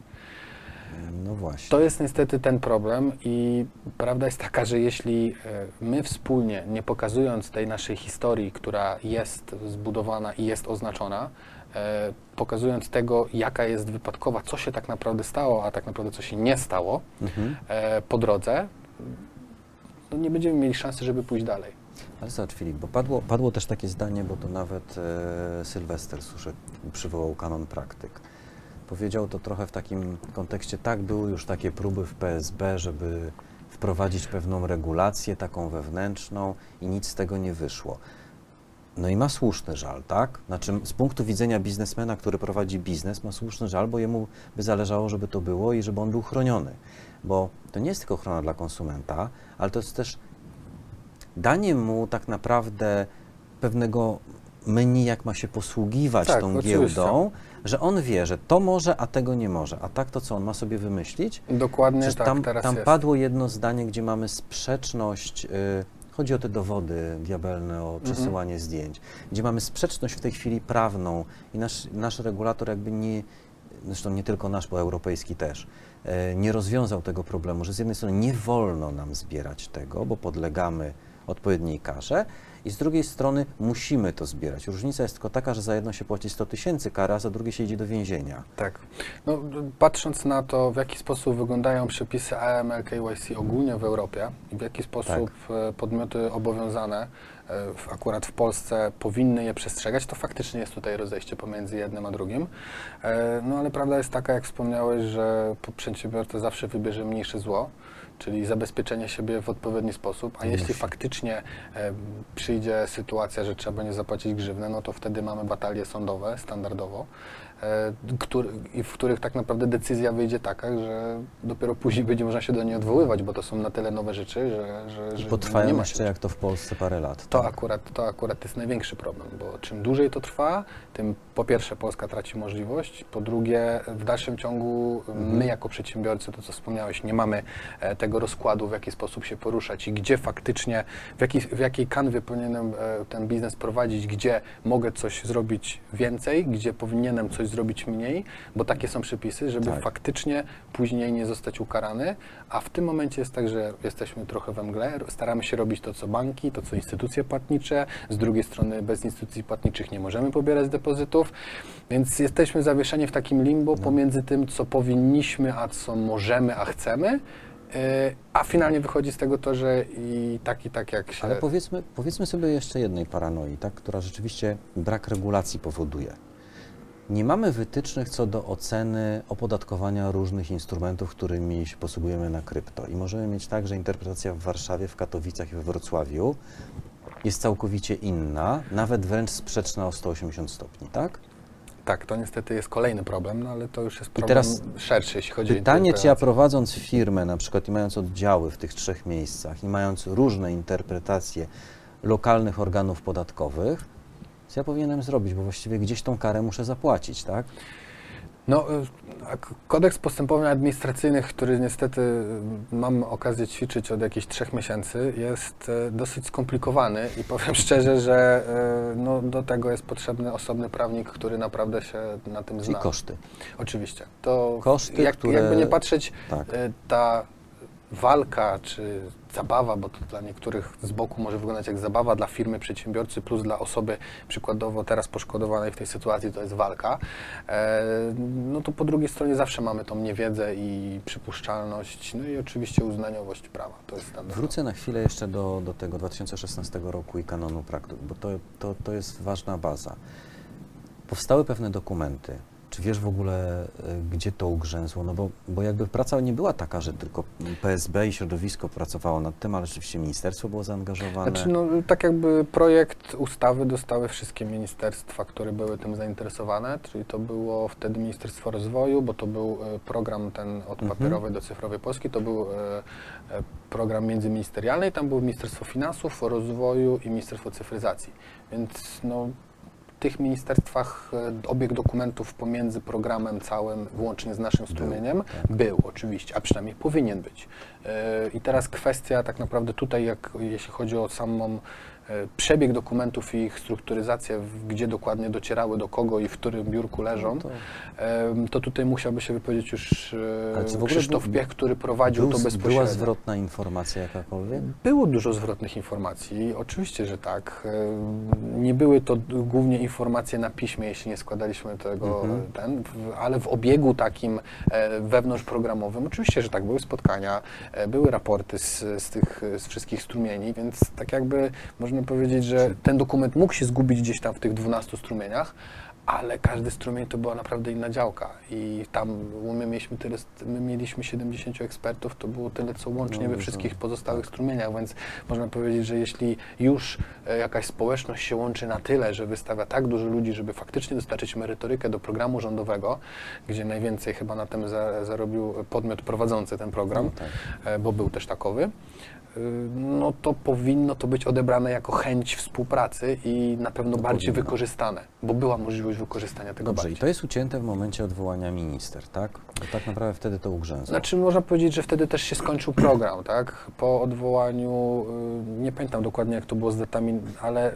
No właśnie. To jest niestety ten problem i prawda jest taka, że jeśli e, my wspólnie, nie pokazując tej naszej historii, która jest zbudowana i jest oznaczona, e, pokazując tego, jaka jest wypadkowa, co się tak naprawdę stało, a tak naprawdę co się nie stało Mhm. e, po drodze, no nie będziemy mieli szansy, żeby pójść dalej. Ale zobacz Filip, bo padło, padło też takie zdanie, bo to nawet e, Sylwester przywołał kanon praktyk. Powiedział to trochę w takim kontekście, tak, były już takie próby w PSB, żeby wprowadzić pewną regulację, taką wewnętrzną i nic z tego nie wyszło. No i ma słuszny żal, tak? Znaczy z punktu widzenia biznesmena, który prowadzi biznes, ma słuszny żal, bo jemu by zależało, żeby to było i żeby on był chroniony. Bo to nie jest tylko ochrona dla konsumenta, ale to jest też danie mu tak naprawdę pewnego menu, jak ma się posługiwać Tak, tą oczywiście. giełdą, że on wie, że to może, a tego nie może. A tak to co on ma sobie wymyślić? Dokładnie Przecież tak tam, teraz tam padło jedno zdanie, gdzie mamy sprzeczność. y, chodzi o te dowody diabelne, o Mhm. przesyłanie zdjęć, gdzie mamy sprzeczność w tej chwili prawną i nasz, nasz regulator jakby nie, zresztą nie tylko nasz, bo europejski też, e, nie rozwiązał tego problemu, że z jednej strony nie wolno nam zbierać tego, bo podlegamy odpowiedniej karze, i z drugiej strony musimy to zbierać. Różnica jest tylko taka, że za jedno się płaci 100 tysięcy kara, a za drugie się idzie do więzienia. Tak. No, patrząc na to, w jaki sposób wyglądają przepisy AML KYC ogólnie w Europie i w jaki sposób e, podmioty obowiązane e, akurat w Polsce powinny je przestrzegać, to faktycznie jest tutaj rozejście pomiędzy jednym a drugim. E, No ale prawda jest taka, jak wspomniałeś, że przedsiębiorca zawsze wybierze mniejsze zło, czyli zabezpieczenie siebie w odpowiedni sposób, a jeśli faktycznie e, przyjdzie sytuacja, że trzeba będzie zapłacić grzywnę, no to wtedy mamy batalie sądowe standardowo, który, i w których tak naprawdę decyzja wyjdzie taka, że dopiero później będzie można się do niej odwoływać, bo to są na tyle nowe rzeczy, że, że, że potrwają nie ma jeszcze jak to w Polsce parę lat. to tak? akurat, to akurat jest największy problem, bo czym dłużej to trwa, tym po pierwsze Polska traci możliwość, po drugie w dalszym ciągu Mhm. my jako przedsiębiorcy, to co wspomniałeś, nie mamy e, tego rozkładu, w jaki sposób się poruszać i gdzie faktycznie, w, jaki, w jakiej kanwie powinienem e, ten biznes prowadzić, gdzie mogę coś zrobić więcej, gdzie powinienem coś zrobić mniej, bo takie są przepisy, żeby Tak. faktycznie później nie zostać ukarany, a w tym momencie jest tak, że jesteśmy trochę we mgle, staramy się robić to, co banki, to, co instytucje płatnicze, z drugiej strony bez instytucji płatniczych nie możemy pobierać depozytów, więc jesteśmy zawieszeni w takim limbo No. pomiędzy tym, co powinniśmy, a co możemy, a chcemy, yy, a finalnie wychodzi z tego to, że i tak, i tak jak się... Ale powiedzmy, powiedzmy sobie jeszcze jednej paranoi, tak, która rzeczywiście brak regulacji powoduje. Nie mamy wytycznych co do oceny opodatkowania różnych instrumentów, którymi się posługujemy na krypto. I możemy mieć tak, że interpretacja w Warszawie, w Katowicach i we Wrocławiu jest całkowicie inna, nawet wręcz sprzeczna o 180 stopni, tak? Tak, to niestety jest kolejny problem, no ale to już jest problem teraz szerszy, jeśli chodzi o Pytanie, czy ja prowadząc firmę na przykład i mając oddziały w tych trzech miejscach i mając różne interpretacje lokalnych organów podatkowych, co ja powinienem zrobić, bo właściwie gdzieś tą karę muszę zapłacić, tak? No, y, a k- kodeks postępowań administracyjnych, który niestety y, mam okazję ćwiczyć od jakichś trzech miesięcy, jest y, dosyć skomplikowany i powiem szczerze, że no, do tego jest potrzebny osobny prawnik, który naprawdę się na tym Czyli zna. koszty. Oczywiście. To Koszty, jak, które- jakby nie patrzeć, Tak. ta walka czy zabawa, bo to dla niektórych z boku może wyglądać jak zabawa, dla firmy, przedsiębiorcy plus dla osoby przykładowo teraz poszkodowanej w tej sytuacji to jest walka, e, no to po drugiej stronie zawsze mamy tą niewiedzę i przypuszczalność, no i oczywiście uznaniowość prawa. To jest standard. Wrócę na chwilę jeszcze do, do tego 2016 roku i kanonu praktyk, bo to, to, to jest ważna baza. Powstały pewne dokumenty. Czy wiesz w ogóle, y, gdzie to ugrzęzło? No bo, bo jakby praca nie była taka, że tylko PSB i środowisko pracowało nad tym, ale rzeczywiście ministerstwo było zaangażowane. Znaczy, no, tak jakby projekt ustawy dostały wszystkie ministerstwa, które były tym zainteresowane, czyli to było wtedy Ministerstwo Rozwoju, bo to był e, program ten od Mhm. papierowej do cyfrowej Polski, to był e, e, program międzyministerialny i tam było Ministerstwo Finansów, Rozwoju i Ministerstwo Cyfryzacji. Więc no, tych ministerstwach e, obieg dokumentów pomiędzy programem całym, włącznie z naszym Był, strumieniem, tak. był oczywiście, a przynajmniej powinien być. E, I teraz kwestia tak naprawdę tutaj, jak, jeśli chodzi o samą przebieg dokumentów i ich strukturyzację, gdzie dokładnie docierały do kogo i w którym biurku leżą, No to- to tutaj musiałby się wypowiedzieć już e, Krzysztof był- Piech, który prowadził Był, to była bezpośrednio. zwrotna informacja jakakolwiek? Było dużo zwrotnych informacji, oczywiście, że tak. E, Nie były to głównie informacje na piśmie, jeśli nie składaliśmy tego, Mhm. ten, ale w obiegu takim e, wewnątrzprogramowym, oczywiście, że tak, były spotkania, e, były raporty z, z tych z wszystkich strumieni, więc tak jakby można powiedzieć, że ten dokument mógł się zgubić gdzieś tam w tych 12 strumieniach, ale każdy strumień to była naprawdę inna działka i tam my mieliśmy, tyle, my mieliśmy 70 ekspertów, to było tyle co łącznie No, we wszystkich pozostałych strumieniach, więc można powiedzieć, że jeśli już e, jakaś społeczność się łączy na tyle, że wystawia tak dużo ludzi, żeby faktycznie dostarczyć merytorykę do programu rządowego, gdzie najwięcej chyba na tym za, zarobił podmiot prowadzący ten program, No tak. e, bo był też takowy, no to powinno to być odebrane jako chęć współpracy i na pewno No bardziej powinno. wykorzystane, bo była możliwość wykorzystania tego Dobrze, i bardziej. to jest ucięte w momencie odwołania minister, tak? Bo tak naprawdę wtedy to ugrzęzło. Znaczy można powiedzieć, że wtedy też się skończył program, tak? Po odwołaniu, y, nie pamiętam dokładnie jak to było z datami, ale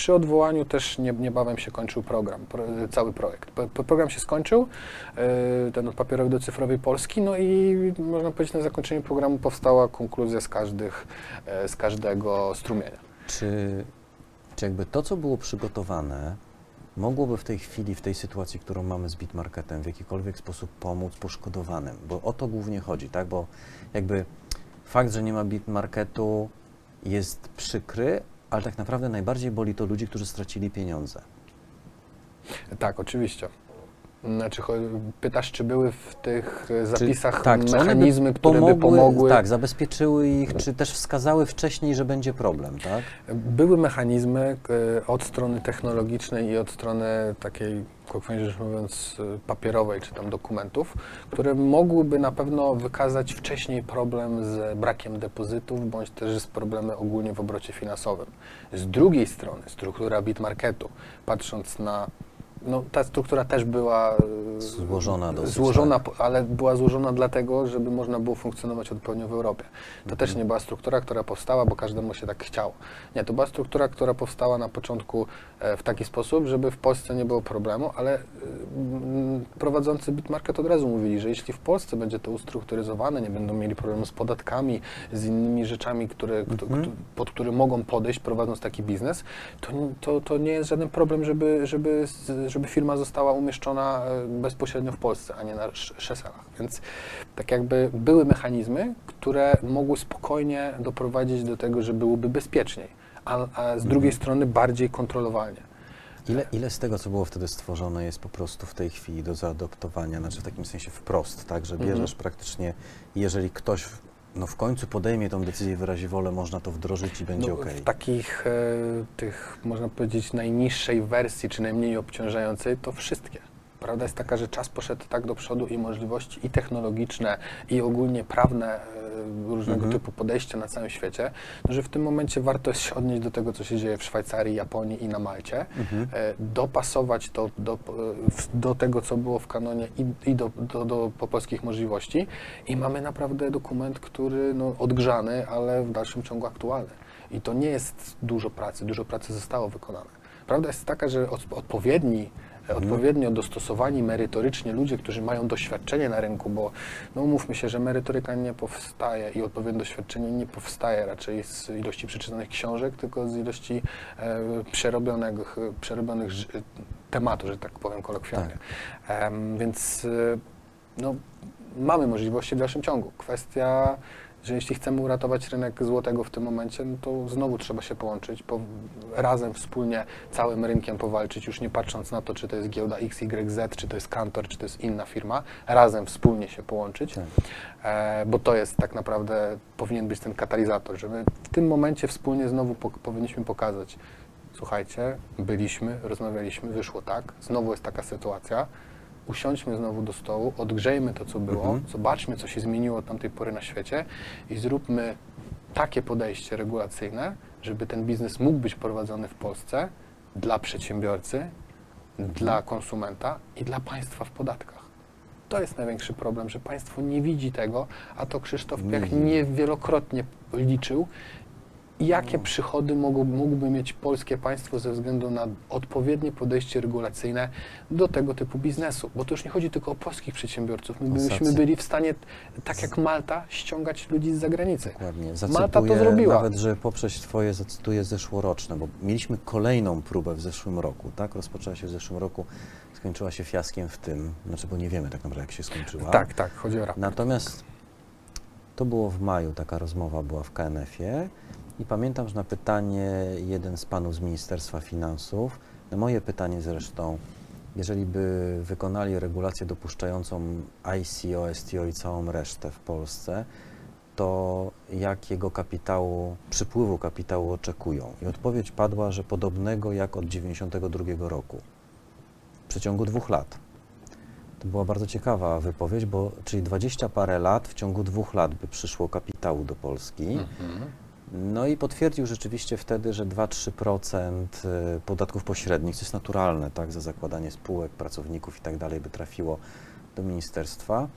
przy odwołaniu też nie, niebawem się kończył program, pro, cały projekt. Program się skończył, y, ten od papierowej do cyfrowej Polski, no i można powiedzieć na zakończeniu programu powstała konkluzja z, każdych, e, z każdego strumienia. Czy, czy jakby to, co było przygotowane, mogłoby w tej chwili, w tej sytuacji, którą mamy z Bitmarketem, w jakikolwiek sposób pomóc poszkodowanym? Bo o to głównie chodzi, tak? Bo jakby fakt, że nie ma Bitmarketu jest przykry, ale tak naprawdę najbardziej boli to ludzi, którzy stracili pieniądze. Tak, oczywiście. Znaczy, pytasz, czy były w tych e, zapisach tak, czy by mechanizmy, które by pomogły? Tak, zabezpieczyły ich, czy też wskazały wcześniej, że będzie problem, tak? Były mechanizmy e, od strony technologicznej i od strony takiej, kolokwialnie rzecz mówiąc, e, papierowej czy tam dokumentów, które mogłyby na pewno wykazać wcześniej problem z brakiem depozytów bądź też z problemy ogólnie w obrocie finansowym. Z drugiej strony struktura bitmarketu, patrząc na no, ta struktura też była e, Złożona dosyć, złożona, tak. ale była złożona dlatego, żeby można było funkcjonować odpowiednio w Europie. To też nie była struktura, która powstała, bo każdemu się tak chciało. Nie, to była struktura, która powstała na początku e, w taki sposób, żeby w Polsce nie było problemu, ale e, prowadzący Bitmarket od razu mówili, że jeśli w Polsce będzie to ustrukturyzowane, nie będą mieli problemu z podatkami, z innymi rzeczami, które, Mhm. kto- pod które mogą podejść prowadząc taki biznes, to, to, to nie jest żaden problem, żeby, żeby, żeby firma została umieszczona e, bezpośrednio w Polsce, a nie na sz- szeselach. Więc tak jakby były mechanizmy, które mogły spokojnie doprowadzić do tego, że byłoby bezpieczniej, a, a z drugiej strony bardziej kontrolowalnie. Ile, ile z tego, co było wtedy stworzone, jest po prostu w tej chwili do zaadoptowania, znaczy w takim sensie wprost, tak, że Mhm. bierzesz praktycznie, jeżeli ktoś no, w końcu podejmie tą decyzję, wyrazi wolę, można to wdrożyć i będzie No, ok. W takich e, tych, można powiedzieć, najniższej wersji, czy najmniej obciążającej, to wszystkie. Prawda jest taka, że czas poszedł tak do przodu i możliwości i technologiczne, i ogólnie prawne, e, różnego Mhm. typu podejścia na całym świecie, no, że w tym momencie warto się odnieść do tego, co się dzieje w Szwajcarii, Japonii i na Malcie, Mhm. e, dopasować to do, e, do tego, co było w kanonie i, i do, do, do po polskich możliwości i mamy naprawdę dokument, który no, odgrzany, ale w dalszym ciągu aktualny. I to nie jest dużo pracy, dużo pracy zostało wykonane. Prawda jest taka, że od, odpowiedni odpowiednio dostosowani merytorycznie ludzie, którzy mają doświadczenie na rynku, bo no umówmy się, że merytoryka nie powstaje i odpowiednie doświadczenie nie powstaje raczej z ilości przeczytanych książek, tylko z ilości e, przerobionych, przerobionych tematów, że tak powiem kolokwialnie. Więc e, no, mamy możliwości w dalszym ciągu. Kwestia, że jeśli chcemy uratować rynek złotego w tym momencie, no to znowu trzeba się połączyć, po, razem wspólnie całym rynkiem powalczyć, już nie patrząc na to, czy to jest giełda XYZ, czy to jest Kantor, czy to jest inna firma, razem wspólnie się połączyć, Tak. e, bo to jest tak naprawdę, powinien być ten katalizator, że my w tym momencie wspólnie znowu po, powinniśmy pokazać, słuchajcie, byliśmy, rozmawialiśmy, wyszło tak, znowu jest taka sytuacja, usiądźmy znowu do stołu, odgrzejmy to, co było, Mhm. zobaczmy, co się zmieniło od tamtej pory na świecie i zróbmy takie podejście regulacyjne, żeby ten biznes mógł być prowadzony w Polsce dla przedsiębiorcy, dla konsumenta i dla państwa w podatkach. To jest największy problem, że państwo nie widzi tego, a to Krzysztof Piach niewielokrotnie liczył jakie przychody mogą, mógłby mieć polskie państwo ze względu na odpowiednie podejście regulacyjne do tego typu biznesu. Bo to już nie chodzi tylko o polskich przedsiębiorców. My byśmy byli w stanie, tak jak Malta, ściągać ludzi z zagranicy. Dokładnie. Malta to zrobiła. nawet, że poprzeć Twoje zacytuję zeszłoroczne, bo mieliśmy kolejną próbę w zeszłym roku, tak? Rozpoczęła się w zeszłym roku, skończyła się fiaskiem w tym, znaczy, bo nie wiemy tak naprawdę, jak się skończyła. Tak, tak, chodzi o raport. Natomiast to było w maju, taka rozmowa była w KNF-ie i pamiętam, że na pytanie jeden z panów z Ministerstwa Finansów, na moje pytanie zresztą, jeżeli by wykonali regulację dopuszczającą ICO, STO i całą resztę w Polsce, to jakiego kapitału, przypływu kapitału oczekują? I odpowiedź padła, że podobnego jak od 92 roku, w przeciągu dwóch lat. To była bardzo ciekawa wypowiedź, bo czyli 20 parę lat, w ciągu dwóch lat by przyszło kapitału do Polski. Mhm. No i potwierdził rzeczywiście wtedy, że 2-3% y, podatków pośrednich, co jest naturalne, tak, za zakładanie spółek, pracowników i tak dalej, by trafiło do ministerstwa.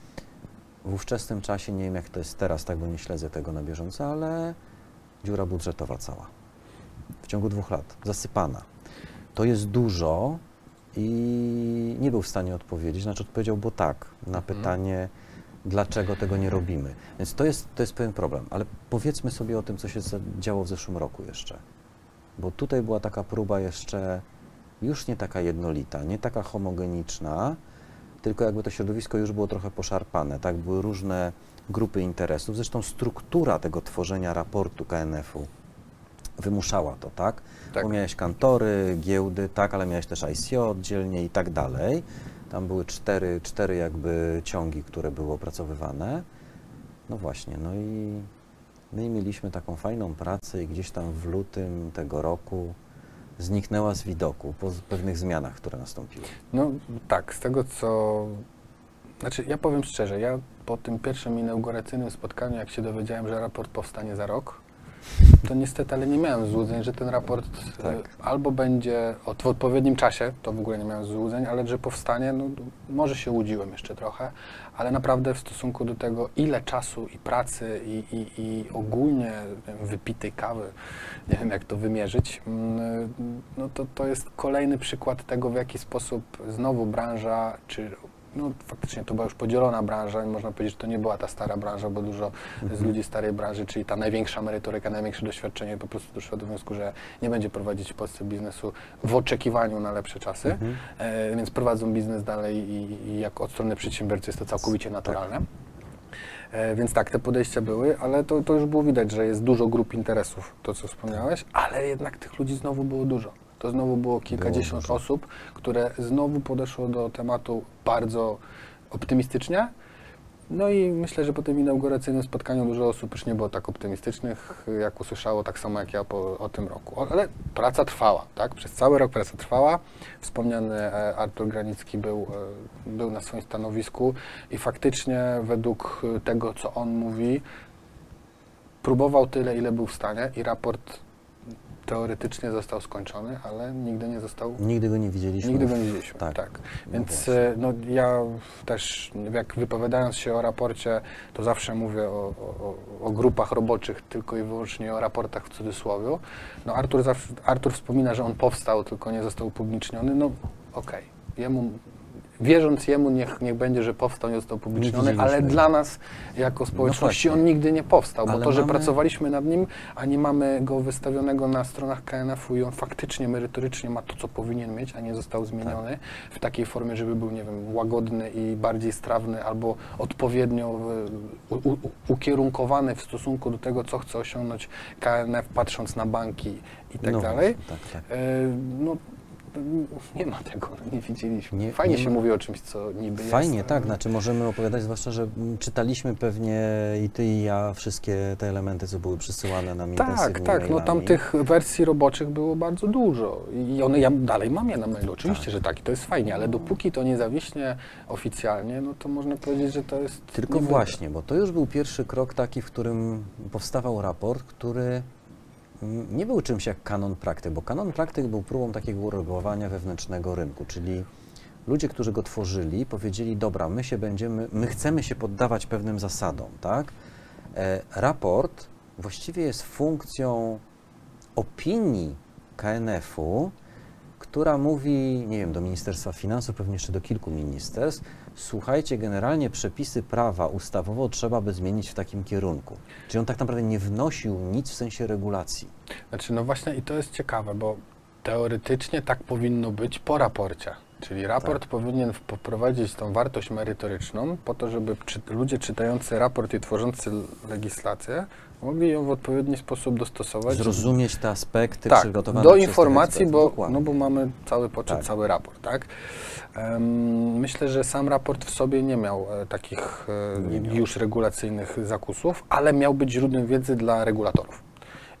W ówczesnym czasie, nie wiem jak to jest teraz, tak, bo nie śledzę tego na bieżąco, ale dziura budżetowa cała. W ciągu dwóch lat, zasypana. To jest dużo i nie był w stanie odpowiedzieć, znaczy odpowiedział, bo tak, na Mhm. pytanie, dlaczego tego nie robimy. Więc to jest, to jest pewien problem, ale powiedzmy sobie o tym, co się działo w zeszłym roku jeszcze. Bo tutaj była taka próba jeszcze już nie taka jednolita, nie taka homogeniczna, tylko jakby to środowisko już było trochę poszarpane, tak? Były różne grupy interesów. Zresztą struktura tego tworzenia raportu KNF-u wymuszała to, tak? Tak. Bo miałeś kantory, giełdy, tak, ale miałeś też ICO oddzielnie i tak dalej. Tam były cztery, cztery jakby ciągi, które były opracowywane. No właśnie, no i my mieliśmy taką fajną pracę i gdzieś tam w lutym tego roku zniknęła z widoku po pewnych zmianach, które nastąpiły. No tak, z tego co. Znaczy, ja powiem szczerze, ja po tym pierwszym inauguracyjnym spotkaniu, jak się dowiedziałem, że raport powstanie za rok, to niestety, ale nie miałem złudzeń, że ten raport Tak. e, albo będzie w odpowiednim czasie, to w ogóle nie miałem złudzeń, ale że powstanie, no może się łudziłem jeszcze trochę, ale naprawdę w stosunku do tego, ile czasu i pracy i, i, i ogólnie nie wiem, wypitej kawy, nie wiem jak to wymierzyć, mm, no to, to jest kolejny przykład tego, w jaki sposób znowu branża, czy no faktycznie to była już podzielona branża i można powiedzieć, że to nie była ta stara branża, bo dużo z ludzi starej branży, czyli ta największa merytoryka, największe doświadczenie po prostu doszło do wniosku, że nie będzie prowadzić w Polsce biznesu w oczekiwaniu na lepsze czasy, Mhm. e, więc prowadzą biznes dalej i, i jako od strony przedsiębiorcy jest to całkowicie naturalne. E, Więc tak, te podejścia były, ale to, to już było widać, że jest dużo grup interesów, to co wspomniałeś, ale jednak tych ludzi znowu było dużo. To znowu było kilkadziesiąt dużo. osób, które znowu podeszło do tematu bardzo optymistycznie. No i myślę, że po tym inauguracyjnym spotkaniu dużo osób już nie było tak optymistycznych, jak usłyszało, tak samo jak ja po, o tym roku. Ale praca trwała, tak? Przez cały rok praca trwała. Wspomniany e, Artur Granicki był, e, był na swoim stanowisku i faktycznie według tego, co on mówi, próbował tyle, ile był w stanie i raport teoretycznie został skończony, ale nigdy nie został Nigdy go nie widzieliśmy. Nigdy go nie widzieliśmy. Tak. Tak. No Więc e, no, ja też, jak wypowiadając się o raporcie, to zawsze mówię o, o, o grupach roboczych, tylko i wyłącznie o raportach w cudzysłowie. No, Artur, Artur wspomina, że on powstał, tylko nie został upubliczniony. No okej, jemu. Wierząc jemu, niech, niech będzie, że powstał, nie został upubliczniony, ale dla nas, jako społeczności, właśnie. on nigdy nie powstał, bo Ale to, że mamy- pracowaliśmy nad nim, a nie mamy go wystawionego na stronach KNF-u i on faktycznie merytorycznie ma to, co powinien mieć, a nie został zmieniony w takiej formie, żeby był, nie wiem, łagodny i bardziej strawny albo odpowiednio e, u, u, ukierunkowany w stosunku do tego, co chce osiągnąć KNF, patrząc na banki i tak No dalej. tak, tak. E, no, nie ma tego, nie widzieliśmy. Nie- Fajnie nie się ma. mówi o czymś, co niby Fajnie, jest. tak, znaczy możemy opowiadać, zwłaszcza, że czytaliśmy pewnie i ty i ja wszystkie te elementy, co były przysyłane nam Tak, intensywnie tak, no tam tych wersji roboczych było bardzo dużo i one, ja dalej mam je na mailu, oczywiście, Tak. że tak i to jest fajnie, ale dopóki to nie zawiśnie oficjalnie, no to można powiedzieć, że to jest... Tylko niby- właśnie, bo to już był pierwszy krok taki, w którym powstawał raport, który nie był czymś jak kanon praktyk, bo kanon praktyk był próbą takiego uregulowania wewnętrznego rynku, czyli ludzie, którzy go tworzyli, powiedzieli, dobra, my się będziemy, my chcemy się poddawać pewnym zasadom, tak? E, raport właściwie jest funkcją opinii KNF-u, która mówi, nie wiem, do Ministerstwa Finansów, pewnie jeszcze do kilku ministerstw, słuchajcie, generalnie przepisy prawa ustawowo trzeba by zmienić w takim kierunku. Czyli on tak naprawdę nie wnosił nic w sensie regulacji. Znaczy, no właśnie i to jest ciekawe, bo teoretycznie tak powinno być po raporcie. Czyli raport Tak. powinien wprowadzić tą wartość merytoryczną po to, żeby czy, ludzie czytający raport i tworzący legislację mogli ją w odpowiedni sposób dostosować. Zrozumieć te aspekty tak, przygotowane do informacji, bo, Dokładnie. no bo mamy cały poczet, Tak. cały raport, tak? Em, myślę, że sam raport w sobie nie miał e, takich e, Nie miał. już regulacyjnych zakusów, ale miał być źródłem wiedzy dla regulatorów.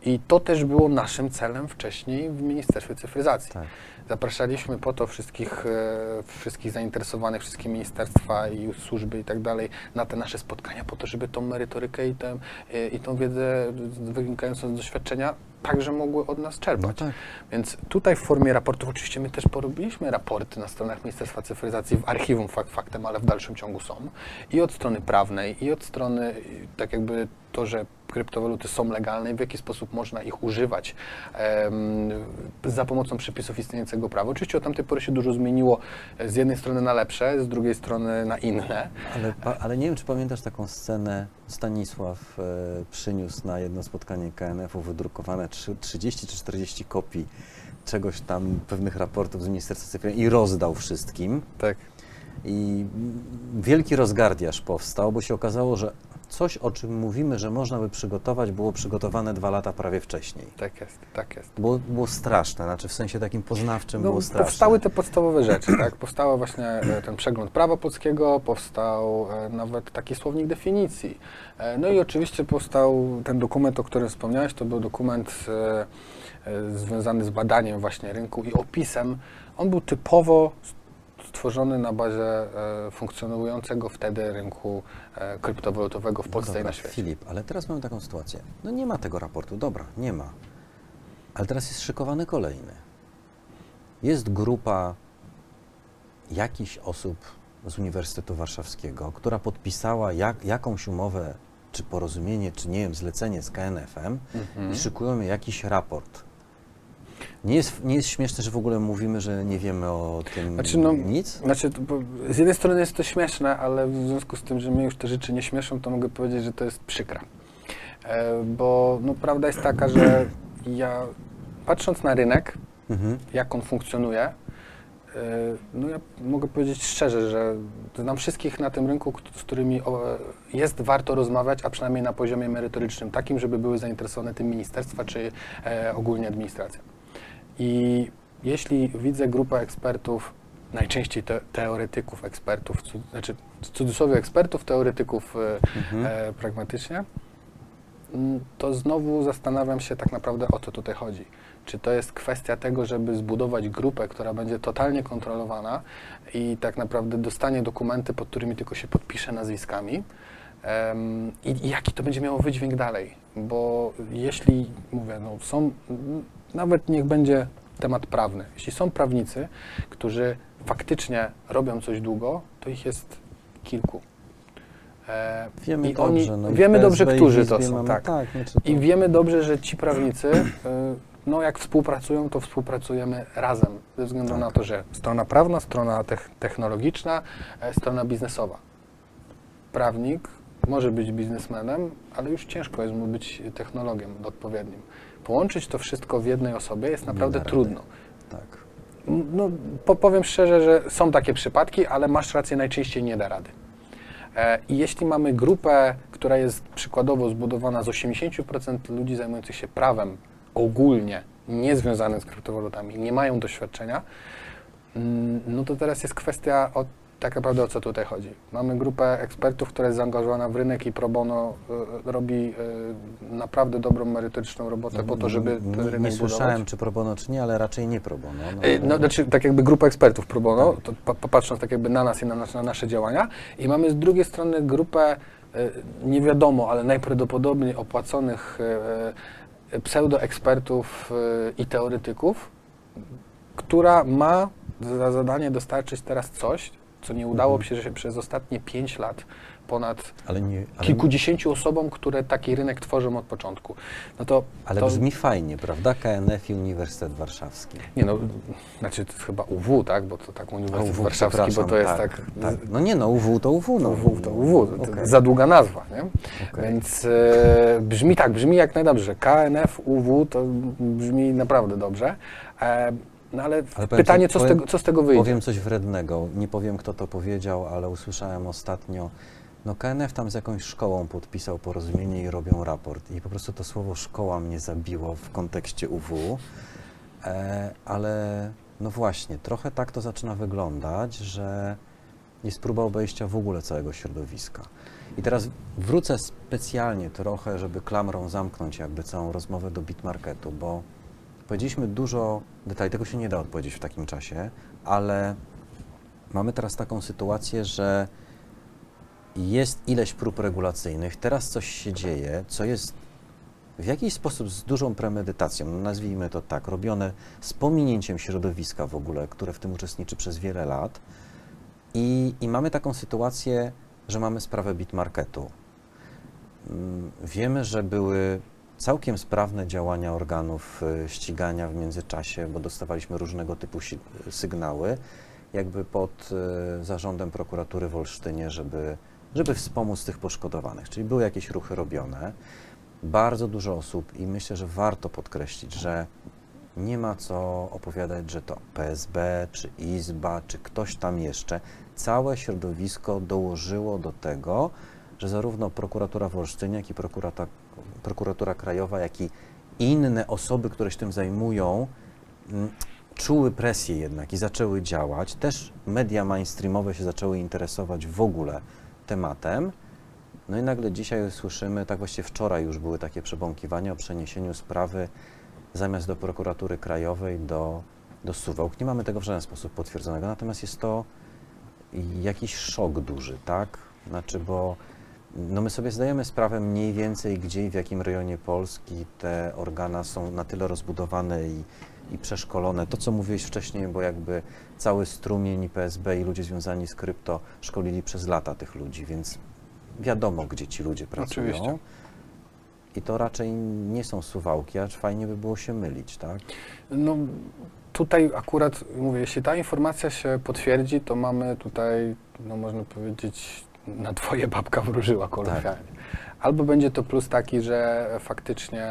I to też było naszym celem wcześniej w Ministerstwie Cyfryzacji. Tak. Zapraszaliśmy po to wszystkich, e, wszystkich zainteresowanych, wszystkie ministerstwa i służby i tak dalej na te nasze spotkania po to, żeby tą merytorykę i, tę, e, i tą wiedzę wynikającą z doświadczenia także mogły od nas No czerpać. tak. Więc tutaj w formie raportów, oczywiście my też porobiliśmy raporty na stronach Ministerstwa Cyfryzacji, w archiwum fakt faktem, ale w dalszym ciągu są. I od strony prawnej, i od strony tak jakby to, że kryptowaluty są legalne i w jaki sposób można ich używać em, za pomocą przepisów istniejącego prawa. Oczywiście od tamtej pory się dużo zmieniło e, z jednej strony na lepsze, z drugiej strony na inne. Ale, ale nie wiem, czy pamiętasz taką scenę, Stanisław e, przyniósł na jedno spotkanie KNF-u wydrukowane trzy- 30 czy 40 kopii czegoś tam, pewnych raportów z Ministerstwa Cyfryzacji i rozdał wszystkim. Tak. I wielki rozgardiaż powstał, bo się okazało, że coś, o czym mówimy, że można by przygotować, było przygotowane dwa lata prawie wcześniej. Tak jest, tak jest. Było, było straszne, znaczy w sensie takim poznawczym było straszne. No, powstały te podstawowe rzeczy, tak? Powstał właśnie e, ten przegląd prawa polskiego, powstał e, nawet taki słownik definicji. E, No i oczywiście powstał ten dokument, o którym wspomniałeś, to był dokument związany z badaniem właśnie rynku i opisem. On był typowo stworzony na bazie funkcjonującego wtedy rynku kryptowalutowego w No Polsce i dobra, na świecie. Filip, ale teraz mamy taką sytuację. No nie ma tego raportu, dobra, nie ma. Ale teraz jest szykowany kolejny. Jest grupa jakichś osób z Uniwersytetu Warszawskiego, która podpisała jak, jakąś umowę, czy porozumienie, czy nie wiem, zlecenie z KNF-em Mhm. i szykują jakiś raport. Nie jest, nie jest śmieszne, że w ogóle mówimy, że nie wiemy o tym Znaczy, no, nic? Znaczy, z jednej strony jest to śmieszne, ale w związku z tym, że mnie już te rzeczy nie śmieszą, to mogę powiedzieć, że to jest przykre. E, bo no, prawda jest taka, że ja patrząc na rynek, Mhm. jak on funkcjonuje, e, no ja mogę powiedzieć szczerze, że znam wszystkich na tym rynku, z którymi jest warto rozmawiać, a przynajmniej na poziomie merytorycznym takim, żeby były zainteresowane tym ministerstwa czy e, ogólnie administracja. I jeśli widzę grupę ekspertów, najczęściej te, teoretyków, ekspertów, cu, znaczy w cudzysłowie ekspertów, teoretyków e, Mhm. e, pragmatycznie, mm, to znowu zastanawiam się tak naprawdę o co tutaj chodzi. Czy to jest kwestia tego, żeby zbudować grupę, która będzie totalnie kontrolowana i tak naprawdę dostanie dokumenty, pod którymi tylko się podpisze nazwiskami? Em, i, I jaki to będzie miało wydźwięk dalej? Bo jeśli, mówię, no są, nawet niech będzie temat prawny, jeśli są prawnicy, którzy faktycznie robią coś długo, to ich jest kilku. E, Wiemy i dobrze. oni- no i w wiemy dobrze, którzy to są, mamy- tak. tak znaczy. I wiemy dobrze, że ci prawnicy, y, no jak współpracują, to współpracujemy razem, ze względu Tak. na to, że strona prawna, strona tech- technologiczna, e, strona biznesowa. Prawnik może być biznesmenem, ale już ciężko jest mu być technologiem odpowiednim. Połączyć to wszystko w jednej osobie jest naprawdę trudno. Tak. No, po, powiem szczerze, że są takie przypadki, ale masz rację, najczęściej nie da rady. E, I jeśli mamy grupę, która jest przykładowo zbudowana z 80% ludzi zajmujących się prawem ogólnie, niezwiązanym z kryptowalutami, nie mają doświadczenia, no to teraz jest kwestia tak naprawdę o co tutaj chodzi. Mamy grupę ekspertów, która jest zaangażowana w rynek i pro bono y, robi y, naprawdę dobrą, merytoryczną robotę po to, żeby ten nie, rynek nie budować. słyszałem, czy pro bono, czy nie, ale raczej nie pro bono. No, E, No, znaczy, tak jakby grupa ekspertów pro bono, Tak. to pa- pa- patrząc tak jakby na nas i na, na nasze działania. I mamy z drugiej strony grupę, nie wiadomo, ale najprawdopodobniej opłaconych pseudoekspertów i teoretyków, która ma za zadanie dostarczyć teraz coś, co nie udało Mhm. się przez ostatnie 5 lat ponad Ale nie, ale, kilkudziesięciu osobom, które taki rynek tworzą od początku. No to, ale to brzmi fajnie, prawda? KNF i Uniwersytet Warszawski. nie no, znaczy chyba UW, tak, bo to tak Uniwersytet UW, Warszawski, bo to jest tak, tak. No nie no, UW to UW. No, UW to UW, to Okej. za długa nazwa, nie? Okej. Więc e, brzmi tak, brzmi jak najdobrze. KNF, UW to brzmi naprawdę dobrze. E, no ale, Ale pytanie, co, z powiem- tego, co z tego wyjdzie? Powiem coś wrednego, nie powiem kto to powiedział, ale usłyszałem ostatnio, no KNF tam z jakąś szkołą podpisał porozumienie i robią raport i po prostu to słowo szkoła mnie zabiło w kontekście UW, e, ale no właśnie, trochę tak to zaczyna wyglądać, że jest próba obejścia w ogóle całego środowiska. I teraz wrócę specjalnie trochę, żeby klamrą zamknąć jakby całą rozmowę do bitmarketu, bo powiedzieliśmy dużo detali, tego się nie da odpowiedzieć w takim czasie, ale mamy teraz taką sytuację, że jest ileś prób regulacyjnych, teraz coś się dzieje, co jest w jakiś sposób z dużą premedytacją, no nazwijmy to tak, robione z pominięciem środowiska w ogóle, które w tym uczestniczy przez wiele lat. I, i mamy taką sytuację, że mamy sprawę bitmarketu. Mm, Wiemy, że były całkiem sprawne działania organów y, ścigania w międzyczasie, bo dostawaliśmy różnego typu sygnały, jakby pod y, zarządem prokuratury w Olsztynie, żeby, żeby wspomóc tych poszkodowanych. Czyli były jakieś ruchy robione. Bardzo dużo osób i myślę, że warto podkreślić, że nie ma co opowiadać, że to PSB, czy Izba, czy ktoś tam jeszcze. Całe środowisko dołożyło do tego, że zarówno prokuratura w Olsztynie, jak i prokuratura, prokuratura krajowa, jak i inne osoby, które się tym zajmują, mm, czuły presję jednak i zaczęły działać. Też media mainstreamowe się zaczęły interesować w ogóle tematem. No i nagle dzisiaj słyszymy, tak właściwie wczoraj już były takie przebąkiwania o przeniesieniu sprawy zamiast do prokuratury krajowej do, do Suwałk. Nie mamy tego w żaden sposób potwierdzonego, natomiast jest to jakiś szok duży, tak? Znaczy, bo no my sobie zdajemy sprawę mniej więcej, gdzie i w jakim rejonie Polski te organa są na tyle rozbudowane i, i przeszkolone. To, co mówiłeś wcześniej, bo jakby cały strumień PSB i ludzie związani z krypto szkolili przez lata tych ludzi, więc wiadomo, gdzie ci ludzie pracują. Oczywiście. I to raczej nie są suwałki, acz fajnie by było się mylić, tak? No tutaj akurat mówię, jeśli ta informacja się potwierdzi, to mamy tutaj, no można powiedzieć, na dwoje babka wróżyła kolokwialnie. Albo będzie to plus taki, że faktycznie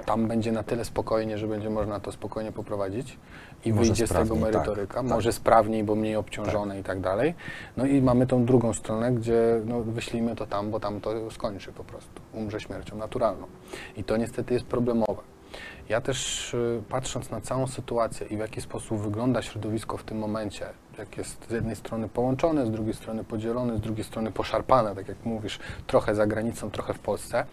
y, tam będzie na tyle spokojnie, że będzie można to spokojnie poprowadzić i Może wyjdzie z tego tak, merytoryka, tak. może sprawniej, bo mniej obciążone i tak dalej. No i mamy tą drugą stronę, gdzie no, wyślijmy to tam, bo tam to skończy po prostu, umrze śmiercią naturalną. I to niestety jest problemowe. Ja też y, patrząc na całą sytuację i w jaki sposób wygląda środowisko w tym momencie, jak jest z jednej strony połączone, z drugiej strony podzielone, z drugiej strony poszarpane, tak jak mówisz, trochę za granicą, trochę w Polsce,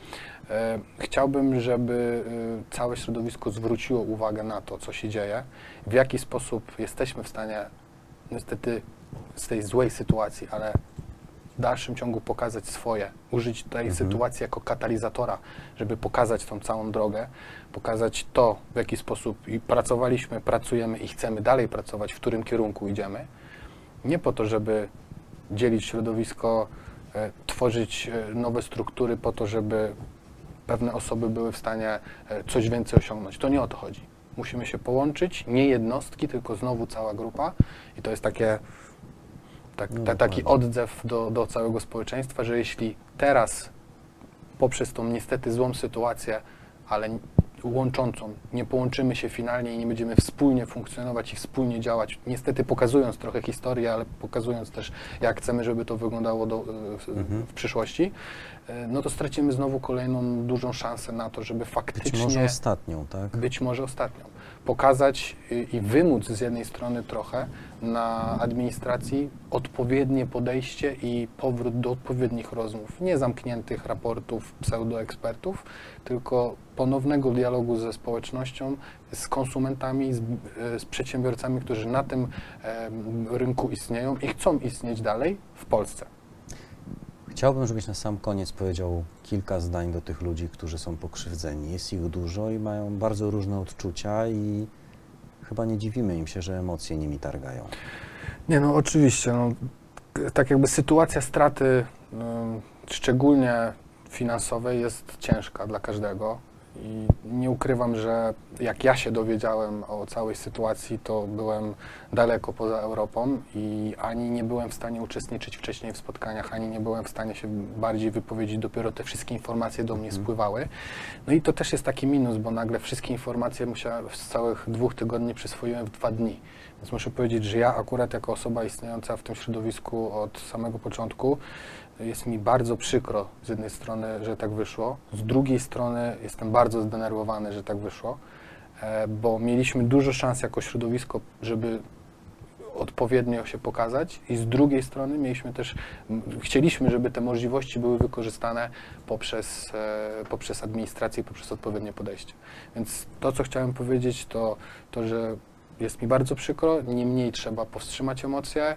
e, chciałbym, żeby y, całe środowisko zwróciło uwagę na to, co się dzieje, w jaki sposób jesteśmy w stanie niestety z tej złej sytuacji, ale w dalszym ciągu pokazać swoje, użyć tej Mhm. sytuacji jako katalizatora, żeby pokazać tą całą drogę, pokazać to, w jaki sposób i pracowaliśmy, pracujemy i chcemy dalej pracować, w którym kierunku idziemy. Nie po to, żeby dzielić środowisko, e, tworzyć e, nowe struktury po to, żeby pewne osoby były w stanie e, coś więcej osiągnąć. To nie o to chodzi. Musimy się połączyć, nie jednostki, tylko znowu cała grupa i to jest takie tak, No ta, taki odzew do, do całego społeczeństwa, że jeśli teraz poprzez tą niestety złą sytuację, ale łączącą, nie połączymy się finalnie i nie będziemy wspólnie funkcjonować i wspólnie działać, niestety pokazując trochę historię, ale pokazując też, jak chcemy, żeby to wyglądało do, w, Mhm. w przyszłości, e, no to stracimy znowu kolejną dużą szansę na to, żeby Być faktycznie może ostatnią, tak? być może ostatnią. Pokazać i, wymóc z jednej strony trochę na administracji odpowiednie podejście i powrót do odpowiednich rozmów, nie zamkniętych raportów pseudoekspertów, tylko ponownego dialogu ze społecznością, z konsumentami, z, e, z przedsiębiorcami, którzy na tym rynku istnieją i chcą istnieć dalej w Polsce. Chciałbym, żebyś na sam koniec powiedział kilka zdań do tych ludzi, którzy są pokrzywdzeni. Jest ich dużo i mają bardzo różne odczucia i chyba nie dziwimy im się, że emocje nimi targają. Nie, no oczywiście. No, tak jakby sytuacja straty, ym, szczególnie finansowej, jest ciężka dla każdego. I nie ukrywam, że jak ja się dowiedziałem o całej sytuacji, to byłem daleko poza Europą i ani nie byłem w stanie uczestniczyć wcześniej w spotkaniach, ani nie byłem w stanie się bardziej wypowiedzieć. Dopiero te wszystkie informacje do mnie Mhm. spływały. No i to też jest taki minus, bo nagle wszystkie informacje musiałem z całych dwóch tygodni przyswoiłem w dwa dni. Więc muszę powiedzieć, że ja akurat jako osoba istniejąca w tym środowisku od samego początku jest mi bardzo przykro z jednej strony, że tak wyszło, z drugiej strony jestem bardzo zdenerwowany, że tak wyszło, e, bo mieliśmy dużo szans jako środowisko, żeby odpowiednio się pokazać. I z drugiej strony mieliśmy też, chcieliśmy, żeby te możliwości były wykorzystane poprzez, e, poprzez administrację i poprzez odpowiednie podejście. Więc to, co chciałem powiedzieć, to to, że jest mi bardzo przykro, niemniej trzeba powstrzymać emocje,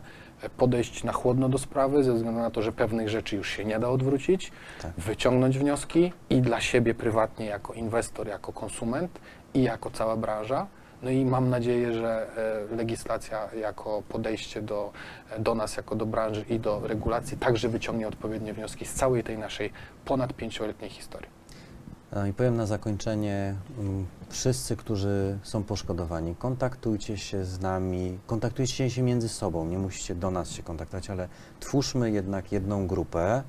podejść na chłodno do sprawy, ze względu na to, że pewnych rzeczy już się nie da odwrócić, Tak. wyciągnąć wnioski i dla siebie prywatnie, jako inwestor, jako konsument i jako cała branża. No i mam nadzieję, że e, legislacja jako podejście do, do nas, jako do branży i do regulacji także wyciągnie odpowiednie wnioski z całej tej naszej ponad pięcioletniej historii. E, I powiem na zakończenie, mm, wszyscy, którzy są poszkodowani, kontaktujcie się z nami, kontaktujcie się między sobą, nie musicie do nas się kontaktować, ale twórzmy jednak jedną grupę.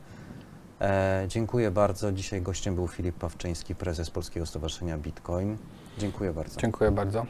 E, dziękuję bardzo. Dzisiaj gościem był Filip Pawczyński, prezes Polskiego Stowarzyszenia Bitcoin. Dziękuję bardzo. Dziękuję bardzo.